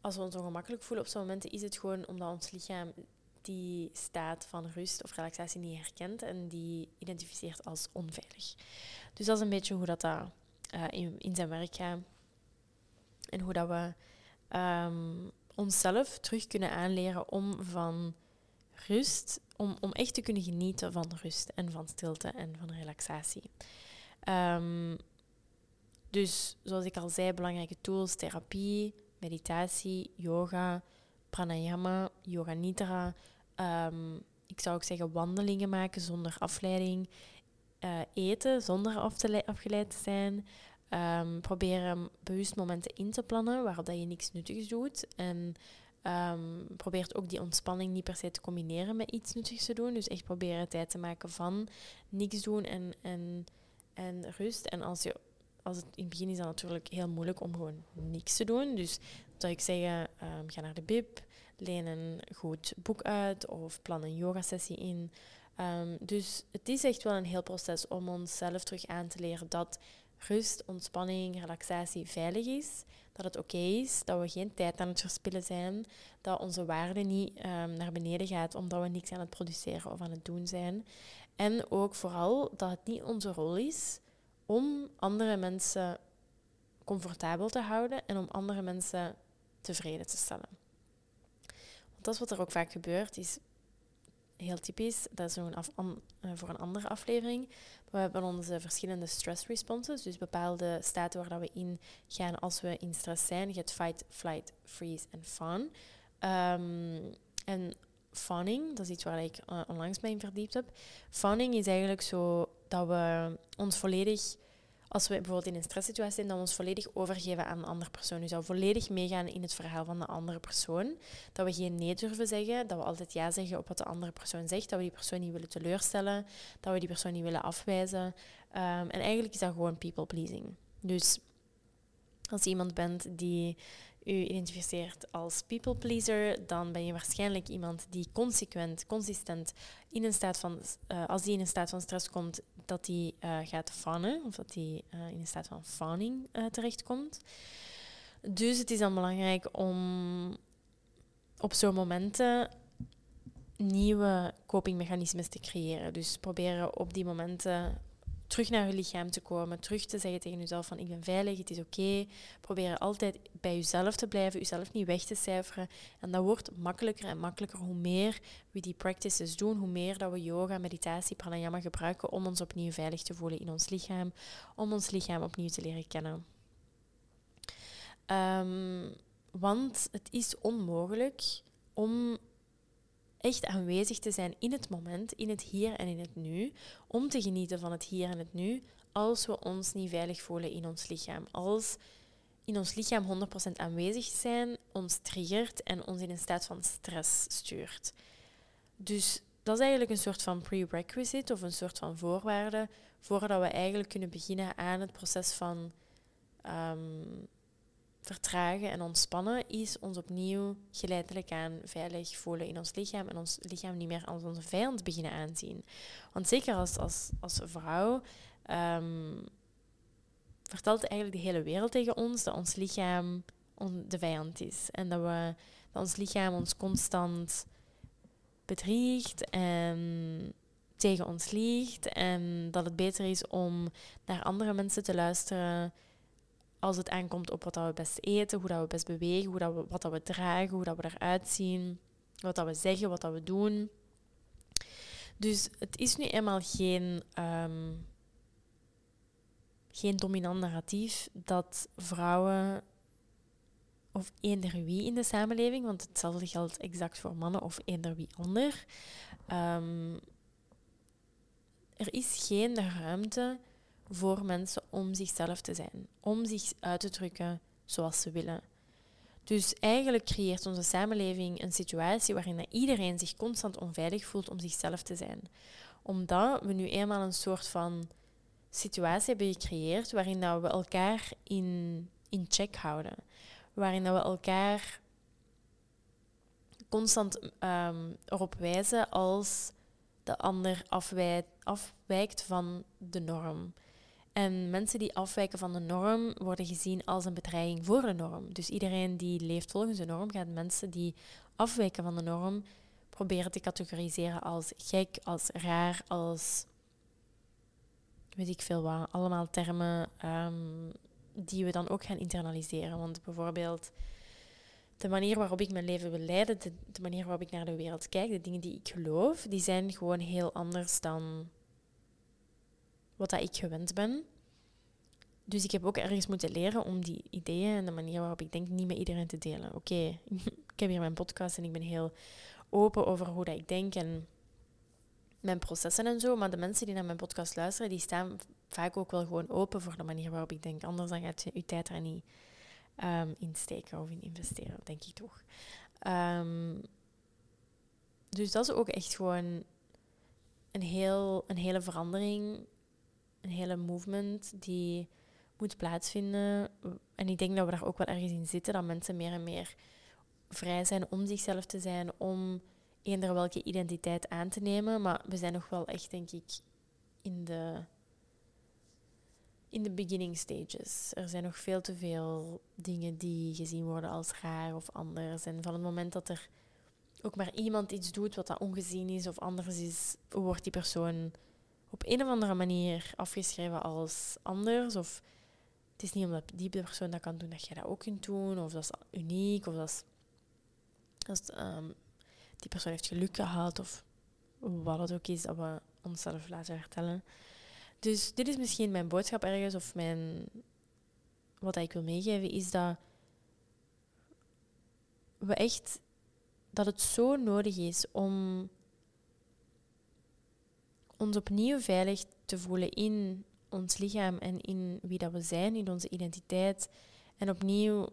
als we ons ongemakkelijk voelen op zo'n momenten, is het gewoon omdat ons lichaam die staat van rust of relaxatie niet herkent en die identificeert als onveilig. Dus dat is een beetje hoe dat, dat uh, in, in zijn werk gaat. En hoe dat we um, onszelf terug kunnen aanleren om van rust, om, om echt te kunnen genieten van rust en van stilte en van relaxatie. Um, dus zoals ik al zei, belangrijke tools, therapie, meditatie, yoga, pranayama, yoga nidra. Um, ik zou ook zeggen wandelingen maken zonder afleiding. Uh, eten zonder afgeleid te zijn. Um, proberen bewust momenten in te plannen waarop dat je niks nuttigs doet. En um, probeert ook die ontspanning niet per se te combineren met iets nuttigs te doen. Dus echt proberen tijd te maken van niks doen en, en, en rust. En als je als het, in het begin is dat natuurlijk heel moeilijk om gewoon niks te doen. Dus zou ik zeggen, um, ga naar de bib, leen een goed boek uit of plan een yogasessie in. Um, dus het is echt wel een heel proces om onszelf terug aan te leren dat rust, ontspanning, relaxatie veilig is. Dat het oké is, dat we geen tijd aan het verspillen zijn, dat onze waarde niet um, naar beneden gaat omdat we niks aan het produceren of aan het doen zijn. En ook vooral dat het niet onze rol is om andere mensen comfortabel te houden en om andere mensen tevreden te stellen. Want dat is wat er ook vaak gebeurt, is heel typisch, dat is uh, voor een andere aflevering. We hebben onze verschillende stress responses, dus bepaalde staten waar dat we in gaan als we in stress zijn. Je hebt fight, flight, freeze en fawn. Um, en fawning, dat is iets waar ik uh, onlangs mee verdiept heb. Fawning is eigenlijk zo dat we ons volledig, als we bijvoorbeeld in een stresssituatie zijn, dat we ons volledig overgeven aan een andere persoon. Dus we volledig meegaan in het verhaal van de andere persoon. Dat we geen nee durven zeggen, dat we altijd ja zeggen op wat de andere persoon zegt, dat we die persoon niet willen teleurstellen, dat we die persoon niet willen afwijzen. Um, en eigenlijk is dat gewoon people pleasing. Dus als je iemand bent die u identificeert als people pleaser, dan ben je waarschijnlijk iemand die consequent, consistent in een staat van, uh, als die in een staat van stress komt, dat die uh, gaat fannen of dat die uh, in een staat van fawning terechtkomt. Dus het is dan belangrijk om op zo'n momenten nieuwe copingmechanismes te creëren. Dus proberen op die momenten terug naar je lichaam te komen, terug te zeggen tegen jezelf van ik ben veilig, het is oké. Probeer altijd bij jezelf te blijven, jezelf niet weg te cijferen. En dat wordt makkelijker en makkelijker hoe meer we die practices doen, hoe meer dat we yoga, meditatie, pranayama gebruiken om ons opnieuw veilig te voelen in ons lichaam, om ons lichaam opnieuw te leren kennen. Um, want het is onmogelijk om echt aanwezig te zijn in het moment, in het hier en in het nu, om te genieten van het hier en het nu, als we ons niet veilig voelen in ons lichaam. Als in ons lichaam 100% aanwezig zijn ons triggert en ons in een staat van stress stuurt. Dus dat is eigenlijk een soort van prerequisite of een soort van voorwaarde voordat we eigenlijk kunnen beginnen aan het proces van um, vertragen en ontspannen is ons opnieuw geleidelijk aan veilig voelen in ons lichaam en ons lichaam niet meer als onze vijand beginnen aanzien. Want zeker als, als, als vrouw um, vertelt eigenlijk de hele wereld tegen ons dat ons lichaam de vijand is. En dat, we, dat ons lichaam ons constant bedriegt en tegen ons liegt. En dat het beter is om naar andere mensen te luisteren als het aankomt op wat dat we best eten, hoe dat we best bewegen, hoe dat we, wat dat we dragen, hoe dat we eruit zien, wat dat we zeggen, wat dat we doen. Dus het is nu eenmaal geen, um, geen dominant narratief dat vrouwen of eender wie in de samenleving, want hetzelfde geldt exact voor mannen of eender wie ander. Um, er is geen ruimte voor mensen om zichzelf te zijn, om zich uit te drukken zoals ze willen. Dus eigenlijk creëert onze samenleving een situatie waarin iedereen zich constant onveilig voelt om zichzelf te zijn. Omdat we nu eenmaal een soort van situatie hebben gecreëerd waarin dat we elkaar in, in check houden. Waarin dat we elkaar constant um, erop wijzen als de ander afwijkt van de norm. En mensen die afwijken van de norm worden gezien als een bedreiging voor de norm. Dus iedereen die leeft volgens de norm gaat mensen die afwijken van de norm proberen te categoriseren als gek, als raar, als weet ik veel wat, allemaal termen ehm, die we dan ook gaan internaliseren. Want bijvoorbeeld de manier waarop ik mijn leven wil leiden, de, de, manier waarop ik naar de wereld kijk, de dingen die ik geloof, die zijn gewoon heel anders dan wat dat ik gewend ben. Dus ik heb ook ergens moeten leren om die ideeën en de manier waarop ik denk niet met iedereen te delen. Oké, ik heb hier mijn podcast en ik ben heel open over hoe dat ik denk en mijn processen en zo. Maar de mensen die naar mijn podcast luisteren, die staan vaak ook wel gewoon open voor de manier waarop ik denk. Anders dan gaat je je tijd er niet um, in steken of in investeren, denk ik toch. Ehm, dus dat is ook echt gewoon een, heel, een hele verandering, een hele movement die moet plaatsvinden. En ik denk dat we daar ook wel ergens in zitten, dat mensen meer en meer vrij zijn om zichzelf te zijn, om eender welke identiteit aan te nemen. Maar we zijn nog wel echt, denk ik, in de, in de beginning stages. Er zijn nog veel te veel dingen die gezien worden als raar of anders. En van het moment dat er ook maar iemand iets doet wat dat ongezien is of anders is, wordt die persoon op een of andere manier afgeschreven als anders. Of het is niet omdat die persoon dat kan doen dat jij dat ook kunt doen. Of dat is uniek. Of dat is, dat um, die persoon heeft geluk gehad. Of wat het ook is dat we onszelf laten vertellen. Dus dit is misschien mijn boodschap ergens. Of mijn, wat ik wil meegeven is dat we echt dat het zo nodig is om ons opnieuw veilig te voelen in ons lichaam en in wie dat we zijn, in onze identiteit. En opnieuw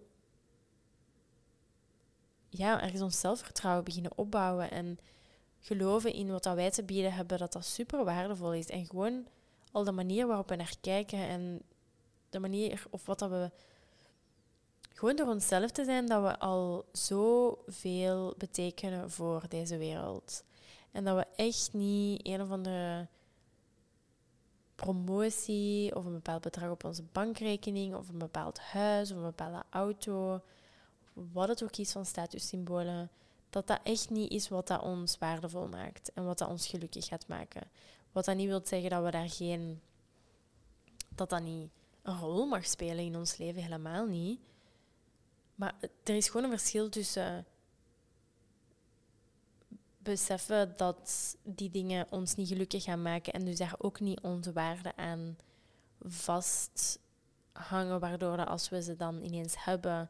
ja, ergens ons zelfvertrouwen beginnen opbouwen en geloven in wat dat wij te bieden hebben, dat dat super waardevol is. En gewoon al de manier waarop we naar kijken en de manier of wat dat we. Gewoon door onszelf te zijn, dat we al zoveel betekenen voor deze wereld. En dat we echt niet een of andere promotie of een bepaald bedrag op onze bankrekening of een bepaald huis of een bepaalde auto, wat het ook is van statussymbolen, dat dat echt niet is wat dat ons waardevol maakt en wat dat ons gelukkig gaat maken. Wat dat niet wil zeggen dat we daar geen. dat dat niet een rol mag spelen in ons leven, helemaal niet. Maar er is gewoon een verschil tussen beseffen dat die dingen ons niet gelukkig gaan maken en dus daar ook niet onze waarde aan vasthangen, waardoor dat als we ze dan ineens hebben,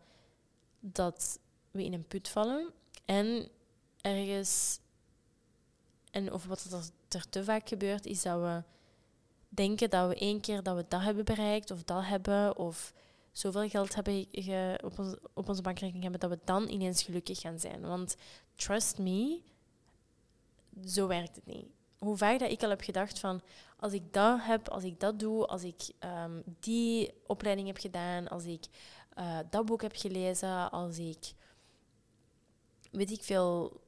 dat we in een put vallen. En ergens, en of wat er te vaak gebeurt, is dat we denken dat we één keer dat we dat hebben bereikt, of dat hebben, of zoveel geld hebben op, op onze bankrekening hebben, dat we dan ineens gelukkig gaan zijn. Want trust me, zo werkt het niet. Hoe vaak dat ik al heb gedacht van, als ik dat heb, als ik dat doe, als ik um, die opleiding heb gedaan, als ik uh, dat boek heb gelezen, als ik, weet ik veel,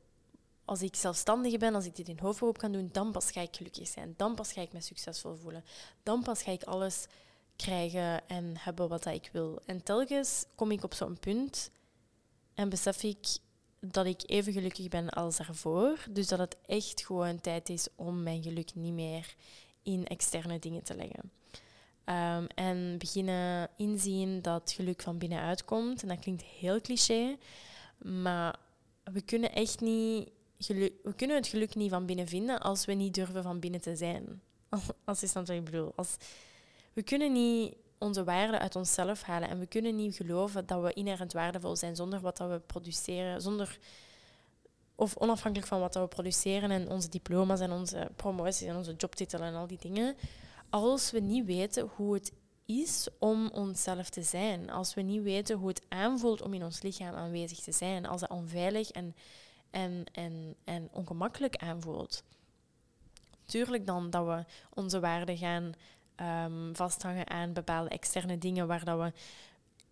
als ik zelfstandige ben, als ik dit in hoofdberoep kan doen, dan pas ga ik gelukkig zijn. Dan pas ga ik me succesvol voelen. Dan pas ga ik alles krijgen en hebben wat dat ik wil. En telkens kom ik op zo'n punt en besef ik, dat ik even gelukkig ben als daarvoor. Dus dat het echt gewoon tijd is om mijn geluk niet meer in externe dingen te leggen. Um, en beginnen inzien dat geluk van binnenuit komt. En dat klinkt heel cliché, maar we kunnen echt niet we kunnen het geluk niet van binnen vinden als we niet durven van binnen te zijn. Als is dat wat ik bedoel. Als, we kunnen niet onze waarde uit onszelf halen. En we kunnen niet geloven dat we inherent waardevol zijn zonder wat dat we produceren, zonder of onafhankelijk van wat dat we produceren en onze diploma's en onze promoties en onze jobtitelen en al die dingen. Als we niet weten hoe het is om onszelf te zijn, als we niet weten hoe het aanvoelt om in ons lichaam aanwezig te zijn, als het onveilig en, en, en, en ongemakkelijk aanvoelt. Tuurlijk dan dat we onze waarden gaan um, vasthangen aan bepaalde externe dingen waar dat we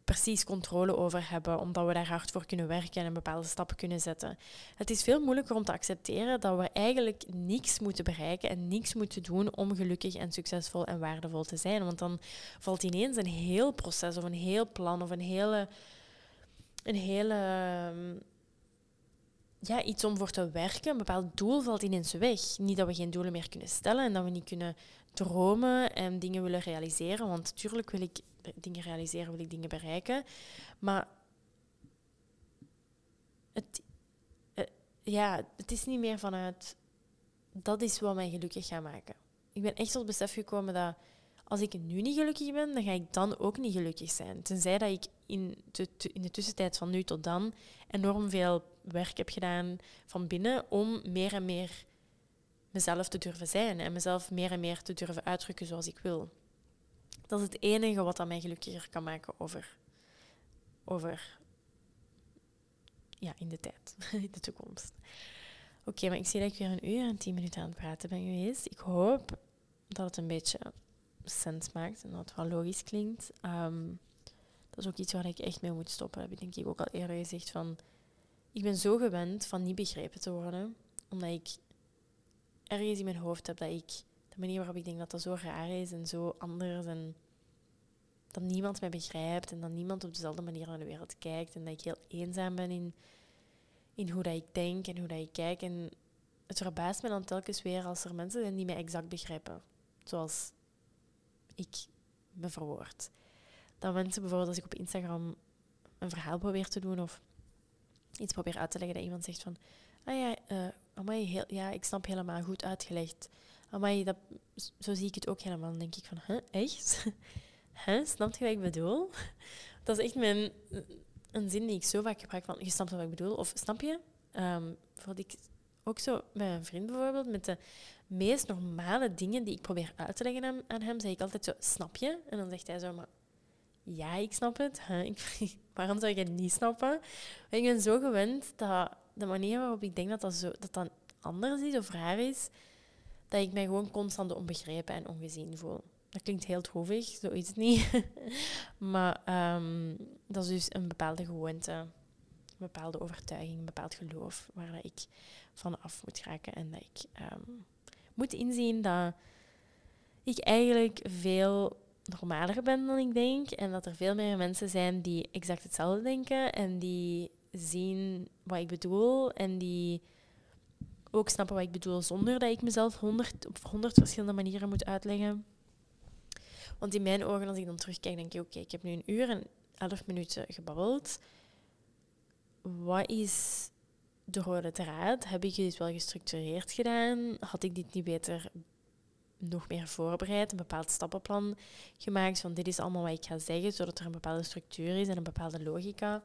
precies controle over hebben, omdat we daar hard voor kunnen werken en bepaalde stappen kunnen zetten. Het is veel moeilijker om te accepteren dat we eigenlijk niks moeten bereiken en niks moeten doen om gelukkig en succesvol en waardevol te zijn. Want dan valt ineens een heel proces of een heel plan of een hele, een hele ja, iets om voor te werken. Een bepaald doel valt ineens weg. Niet dat we geen doelen meer kunnen stellen en dat we niet kunnen dromen en dingen willen realiseren. Want natuurlijk wil ik dingen realiseren, wil ik dingen bereiken. Maar het, eh, ja, het is niet meer vanuit dat is wat mij gelukkig gaat maken. Ik ben echt tot besef gekomen dat als ik nu niet gelukkig ben, dan ga ik dan ook niet gelukkig zijn. Tenzij dat ik in de, in de tussentijd van nu tot dan enorm veel werk heb gedaan van binnen om meer en meer mezelf te durven zijn en mezelf meer en meer te durven uitdrukken zoals ik wil. Dat is het enige wat dat mij gelukkiger kan maken over, over ja, in de tijd, in de toekomst. Oké, maar ik zie dat ik weer een uur en tien minuten aan het praten ben geweest. Ik hoop dat het een beetje sens maakt en dat het wel logisch klinkt. Ehm, dat is ook iets waar ik echt mee moet stoppen. Heb ik denk ik ook al eerder gezegd van... Ik ben zo gewend van niet begrepen te worden. Omdat ik ergens in mijn hoofd heb dat ik... De manier waarop ik denk dat dat zo raar is en zo anders en... Dat niemand mij begrijpt en dat niemand op dezelfde manier naar de wereld kijkt. En dat ik heel eenzaam ben in, in hoe dat ik denk en hoe dat ik kijk. En het verbaast me dan telkens weer als er mensen zijn die mij exact begrijpen. Zoals ik me verwoord. Dat mensen bijvoorbeeld als ik op Instagram een verhaal probeer te doen of iets probeer uit te leggen, dat iemand zegt van, ah ja, uh, amai, heel, ja, ik snap helemaal goed uitgelegd. Amai, dat, zo zie ik het ook helemaal. Dan denk ik van, huh, echt? huh, snap je wat ik bedoel? Dat is echt mijn, een zin die ik zo vaak gebruik van, je snapt wat ik bedoel? Of snap je? Um, ik ook zo met een vriend bijvoorbeeld, met de meest normale dingen die ik probeer uit te leggen aan, aan hem, zeg ik altijd zo, snap je? En dan zegt hij zo, maar ja, ik snap het. Waarom zou je het niet snappen? Ik ben zo gewend dat de manier waarop ik denk dat dat, zo, dat, dat anders is of raar is, dat ik mij gewoon constant onbegrepen en ongezien voel. Dat klinkt heel droevig, zo is het niet. maar um, dat is dus een bepaalde gewoonte, een bepaalde overtuiging, een bepaald geloof waar ik van af moet raken. En dat ik um, moet inzien dat ik eigenlijk veel normaler ben dan ik denk. En dat er veel meer mensen zijn die exact hetzelfde denken en die zien wat ik bedoel en die ook snappen wat ik bedoel zonder dat ik mezelf honderd, op honderd verschillende manieren moet uitleggen. Want in mijn ogen, als ik dan terugkijk, denk ik: oké, ik heb nu een uur en elf minuten gebabbeld. Wat is de rode draad? Heb ik dit wel gestructureerd gedaan? Had ik dit niet beter nog meer voorbereid, een bepaald stappenplan gemaakt van dit is allemaal wat ik ga zeggen, zodat er een bepaalde structuur is en een bepaalde logica.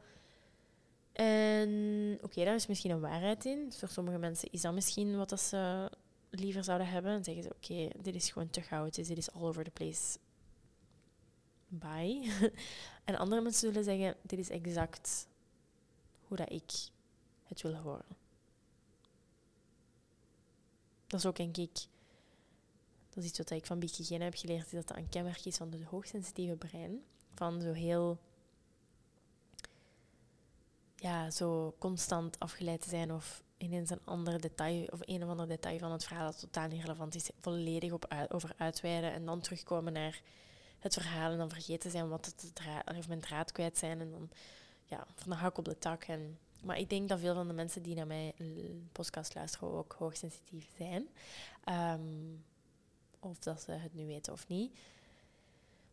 En oké, daar is misschien een waarheid in. Dus voor sommige mensen is dat misschien wat dat ze liever zouden hebben. En zeggen ze, oké, dit is gewoon te chaotisch, dit is all over the place. Bye. en andere mensen zullen zeggen, dit is exact hoe dat ik het wil horen. Dat is ook, denk ik, dat is iets wat ik van Bieke heb geleerd, is dat dat een kenmerk is van het hoogsensitieve brein. Van zo heel, ja, zo constant afgeleid te zijn of ineens een ander detail of een of ander detail van het verhaal dat totaal niet relevant is, volledig op over uitweiden en dan terugkomen naar het verhaal en dan vergeten zijn wat het draad, of mijn draad kwijt zijn en dan ja, van de hak op de tak. En, maar ik denk dat veel van de mensen die naar mijn podcast luisteren ook hoogsensitief zijn. Um, of dat ze het nu weten of niet.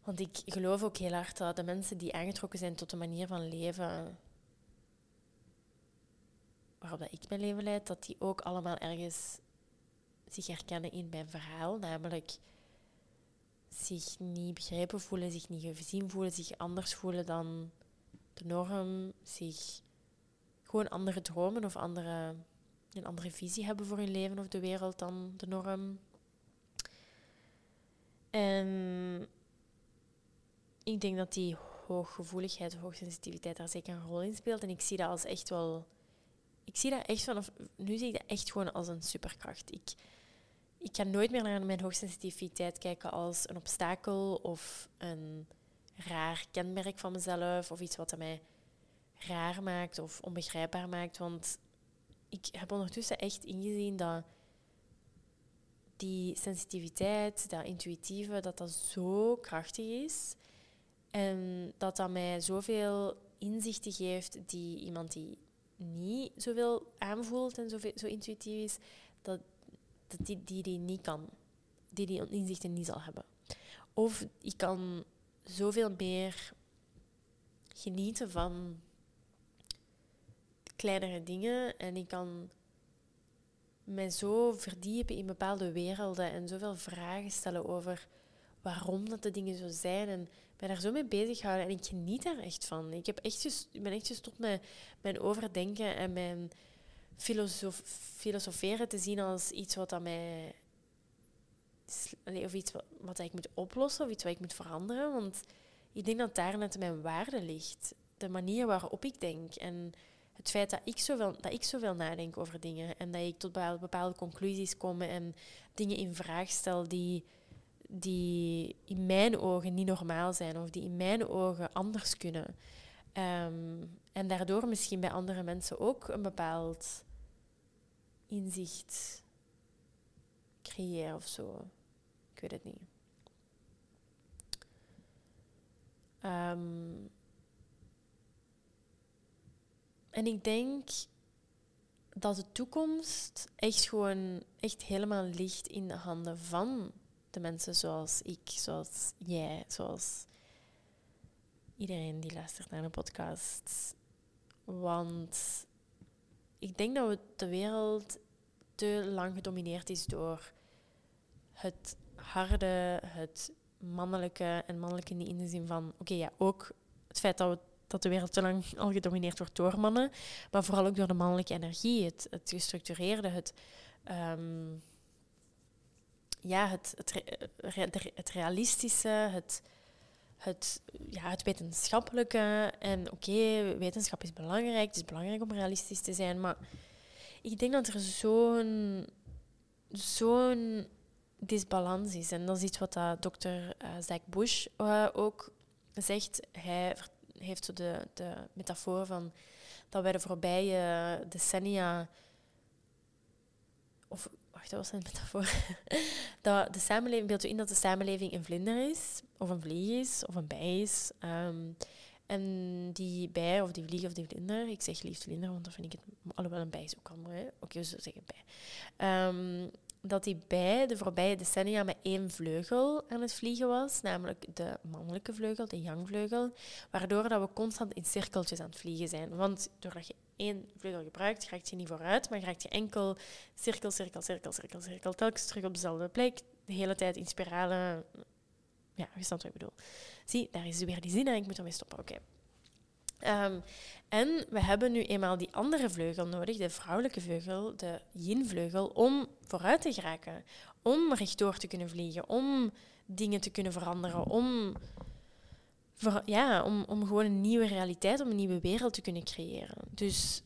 Want ik geloof ook heel hard dat de mensen die aangetrokken zijn tot de manier van leven waarop dat ik mijn leven leid, dat die ook allemaal ergens zich herkennen in mijn verhaal. Namelijk zich niet begrepen voelen, zich niet gezien voelen, zich anders voelen dan de norm, zich gewoon andere dromen of andere, een andere visie hebben voor hun leven of de wereld dan de norm. En ik denk dat die hooggevoeligheid, hoogsensitiviteit daar zeker een rol in speelt. En ik zie dat als echt wel. Ik zie dat echt vanaf. Nu zie ik dat echt gewoon als een superkracht. Ik, ik kan nooit meer naar mijn hoogsensitiviteit kijken als een obstakel of een raar kenmerk van mezelf of iets wat mij raar maakt of onbegrijpbaar maakt. Want ik heb ondertussen echt ingezien dat die sensitiviteit, dat intuïtieve, dat dat zo krachtig is. En dat dat mij zoveel inzichten geeft die iemand die niet zoveel aanvoelt en zo, zo intuïtief is, dat, dat die, die die niet kan. Die die inzichten niet zal hebben. Of ik kan zoveel meer genieten van kleinere dingen en ik kan mij zo verdiepen in bepaalde werelden en zoveel vragen stellen over waarom dat de dingen zo zijn en mij daar zo mee bezighouden en ik geniet daar echt van. Ik, heb echt ik ben echt gestopt met mijn overdenken en mijn filosof filosoferen te zien als iets wat aan mij of iets wat, wat ik moet oplossen of iets wat ik moet veranderen. Want ik denk dat daar net mijn waarde ligt. De manier waarop ik denk. En het feit dat ik zoveel, dat ik zoveel nadenk over dingen. En dat ik tot bepaalde conclusies kom en dingen in vraag stel die, die in mijn ogen niet normaal zijn. Of die in mijn ogen anders kunnen. Ehm, en daardoor misschien bij andere mensen ook een bepaald inzicht creëren of zo. Ik weet het niet. Ehm, en ik denk dat de toekomst echt gewoon echt helemaal ligt in de handen van de mensen zoals ik, zoals jij, zoals iedereen die luistert naar de podcast. Want ik denk dat de wereld te lang gedomineerd is door het harde, het mannelijke en mannelijke in de zin van, oké, ja, ook het feit dat, we, dat de wereld te lang al gedomineerd wordt door mannen, maar vooral ook door de mannelijke energie, het, het gestructureerde, het, um, ja, het, het, het, realistische, het, het, ja, het wetenschappelijke. En oké, wetenschap is belangrijk, het is belangrijk om realistisch te zijn, maar ik denk dat er zo'n zo'n disbalans is. En dat is iets wat dat dokter uh, Bush uh, ook zegt. Hij heeft de, de metafoor van dat wij de voorbije decennia. Of wacht, dat was een dat de samenleving, beeld je in dat de samenleving een vlinder is, of een vlieg is, of een bij is. Um, en die bij, of die vlieg of die vlinder, ik zeg liefst vlinder, want dan vind ik het, alhoewel een bij is ook allemaal, oké, okay, we zeggen bij. Um, dat hij bij de voorbije decennia met één vleugel aan het vliegen was, namelijk de mannelijke vleugel, de jangvleugel, waardoor dat we constant in cirkeltjes aan het vliegen zijn. Want doordat je één vleugel gebruikt, raakt je niet vooruit, maar raakt je enkel cirkel, cirkel, cirkel, cirkel, cirkel, telkens terug op dezelfde plek, de hele tijd in spiralen. Ja, je snapt wat ik bedoel. Zie, daar is weer die zin en ik moet ermee stoppen. Oké. Ehm, en we hebben nu eenmaal die andere vleugel nodig, de vrouwelijke vleugel, de yin-vleugel, om vooruit te geraken. Om rechtdoor te kunnen vliegen, om dingen te kunnen veranderen, om, ja, om, om gewoon een nieuwe realiteit, om een nieuwe wereld te kunnen creëren. Dus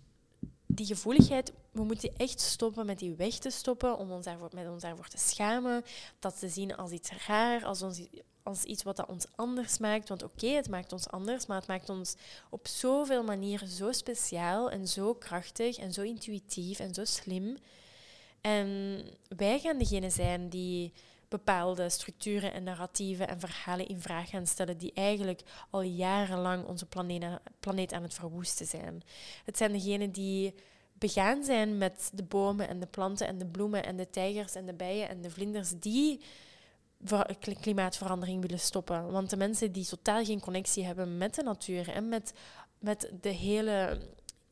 die gevoeligheid, we moeten echt stoppen met die weg te stoppen, om ons daarvoor, met ons daarvoor te schamen, dat te zien als iets raar, als, ons, als iets wat dat ons anders maakt. Want oké, het maakt ons anders, maar het maakt ons op zoveel manieren zo speciaal en zo krachtig en zo intuïtief en zo slim. En wij gaan degene zijn die bepaalde structuren en narratieven en verhalen in vraag gaan stellen die eigenlijk al jarenlang onze planeet, aan het verwoesten zijn. Het zijn degenen die begaan zijn met de bomen en de planten en de bloemen en de tijgers en de bijen en de vlinders die klimaatverandering willen stoppen. Want de mensen die totaal geen connectie hebben met de natuur en met, met de, hele,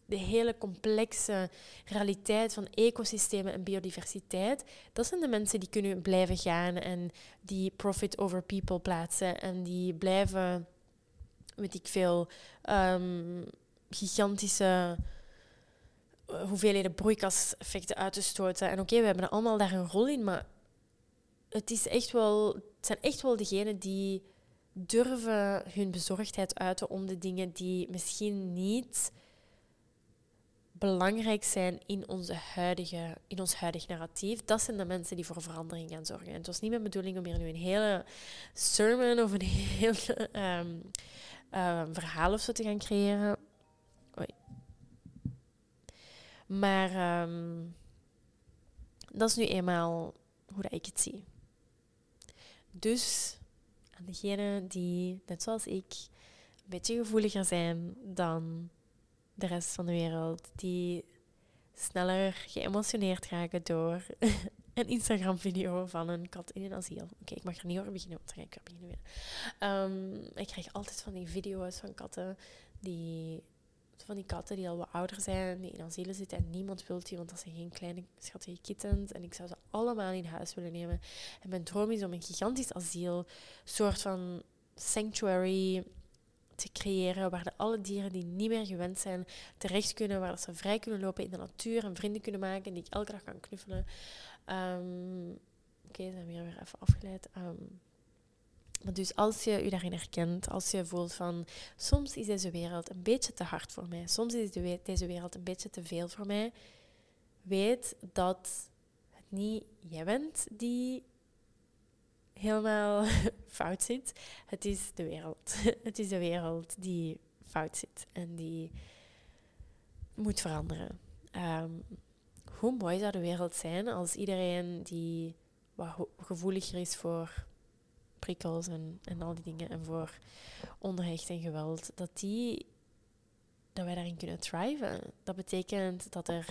de hele complexe realiteit van ecosystemen en biodiversiteit, dat zijn de mensen die kunnen blijven gaan en die profit over people plaatsen en die blijven, weet ik veel, um, gigantische hoeveelheden broeikaseffecten uit te stoten. En oké, we hebben allemaal daar een rol in, maar het, is echt wel, het zijn echt wel degenen die durven hun bezorgdheid uiten om de dingen die misschien niet belangrijk zijn in, onze huidige, in ons huidig narratief. Dat zijn de mensen die voor verandering gaan zorgen. En het was niet mijn bedoeling om hier nu een hele sermon of een heel um, verhaal of zo te gaan creëren. Oei. Maar um, dat is nu eenmaal hoe dat ik het zie. Dus aan degenen die, net zoals ik, een beetje gevoeliger zijn dan de rest van de wereld, die sneller geëmotioneerd raken door een Instagram-video van een kat in een asiel. Oké, ik mag er niet over beginnen, want dan ga ik er beginnen. Um, ik krijg altijd van die video's van katten die van die katten die al wat ouder zijn, die in asielen zitten en niemand wil die, want dat zijn geen kleine schattige kittens. En ik zou ze allemaal in huis willen nemen. En mijn droom is om een gigantisch asiel, soort van sanctuary te creëren, waar de alle dieren die niet meer gewend zijn terecht kunnen, waar ze vrij kunnen lopen in de natuur en vrienden kunnen maken die ik elke dag kan knuffelen. Um, Oké, okay, zijn we weer even afgeleid. Maar dus als je je daarin herkent, als je voelt van soms is deze wereld een beetje te hard voor mij, soms is deze wereld een beetje te veel voor mij, weet dat het niet jij bent die helemaal fout zit. Het is de wereld. Het is de wereld die fout zit en die moet veranderen. Ehm, hoe mooi zou de wereld zijn als iedereen die wat gevoeliger is voor prikkels en, en al die dingen en voor onrecht en geweld, dat, die, dat wij daarin kunnen thriven. Dat betekent dat er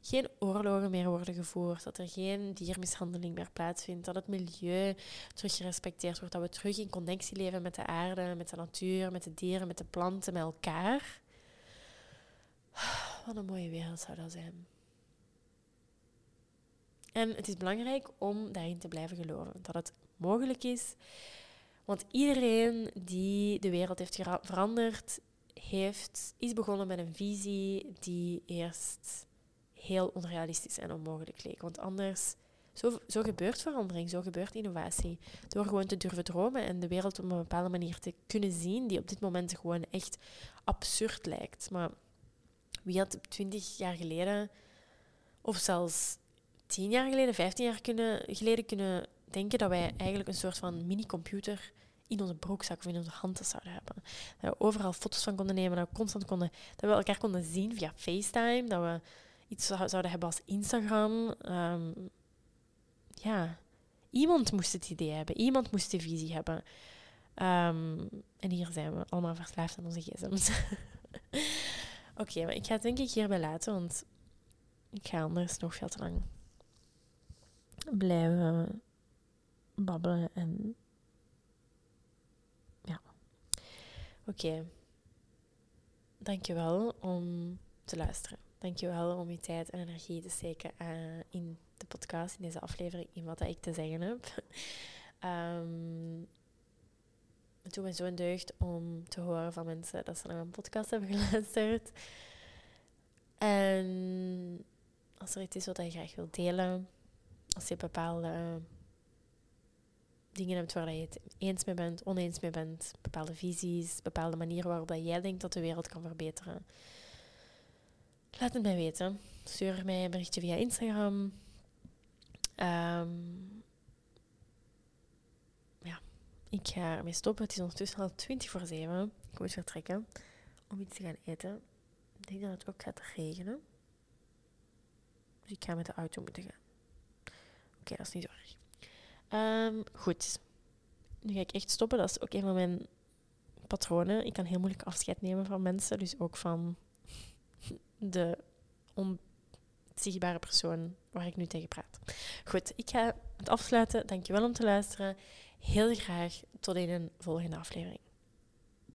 geen oorlogen meer worden gevoerd, dat er geen diermishandeling meer plaatsvindt, dat het milieu terug gerespecteerd wordt, dat we terug in connectie leven met de aarde, met de natuur, met de dieren, met de planten, met elkaar. Wat een mooie wereld zou dat zijn. En het is belangrijk om daarin te blijven geloven. Dat het mogelijk is. Want iedereen die de wereld heeft veranderd, heeft, is begonnen met een visie die eerst heel onrealistisch en onmogelijk leek. Want anders, zo, zo gebeurt verandering, zo gebeurt innovatie. Door gewoon te durven dromen en de wereld op een bepaalde manier te kunnen zien, die op dit moment gewoon echt absurd lijkt. Maar wie had twintig jaar geleden, of zelfs tien jaar geleden, vijftien jaar kunnen, geleden kunnen denken dat wij eigenlijk een soort van mini-computer in onze broekzak of in onze handen zouden hebben. Dat we overal foto's van konden nemen, dat we constant konden, dat we elkaar konden zien via FaceTime, dat we iets zouden hebben als Instagram. Ehm, ja, iemand moest het idee hebben, iemand moest de visie hebben. Ehm, en hier zijn we allemaal verslaafd aan onze gsm's. Oké, maar ik ga het denk ik hierbij laten, want ik ga anders nog veel te lang blijven babbelen en ja. Oké. Okay. Dankjewel om te luisteren. Dankjewel om je tijd en energie te steken uh, in de podcast, in deze aflevering, in wat ik te zeggen heb. um, het doet me zo'n deugd om te horen van mensen dat ze naar mijn podcast hebben geluisterd. En als er iets is wat je graag wilt delen, als je bepaalde dingen hebt waar je het eens mee bent, oneens mee bent, bepaalde visies, bepaalde manieren waarop jij denkt dat de wereld kan verbeteren. Laat het mij weten. Stuur mij een berichtje via Instagram. Um, ja, ik ga ermee stoppen. Het is ondertussen al 20 voor 7. Ik moet vertrekken om iets te gaan eten. Ik denk dat het ook gaat regenen. Dus ik ga met de auto moeten gaan. Oké, dat is niet zo erg. Um, goed. Nu ga ik echt stoppen. Dat is ook een van mijn patronen. Ik kan heel moeilijk afscheid nemen van mensen. Dus ook van de onzichtbare persoon waar ik nu tegen praat. Goed, ik ga het afsluiten. Dankjewel om te luisteren. Heel graag tot in een volgende aflevering.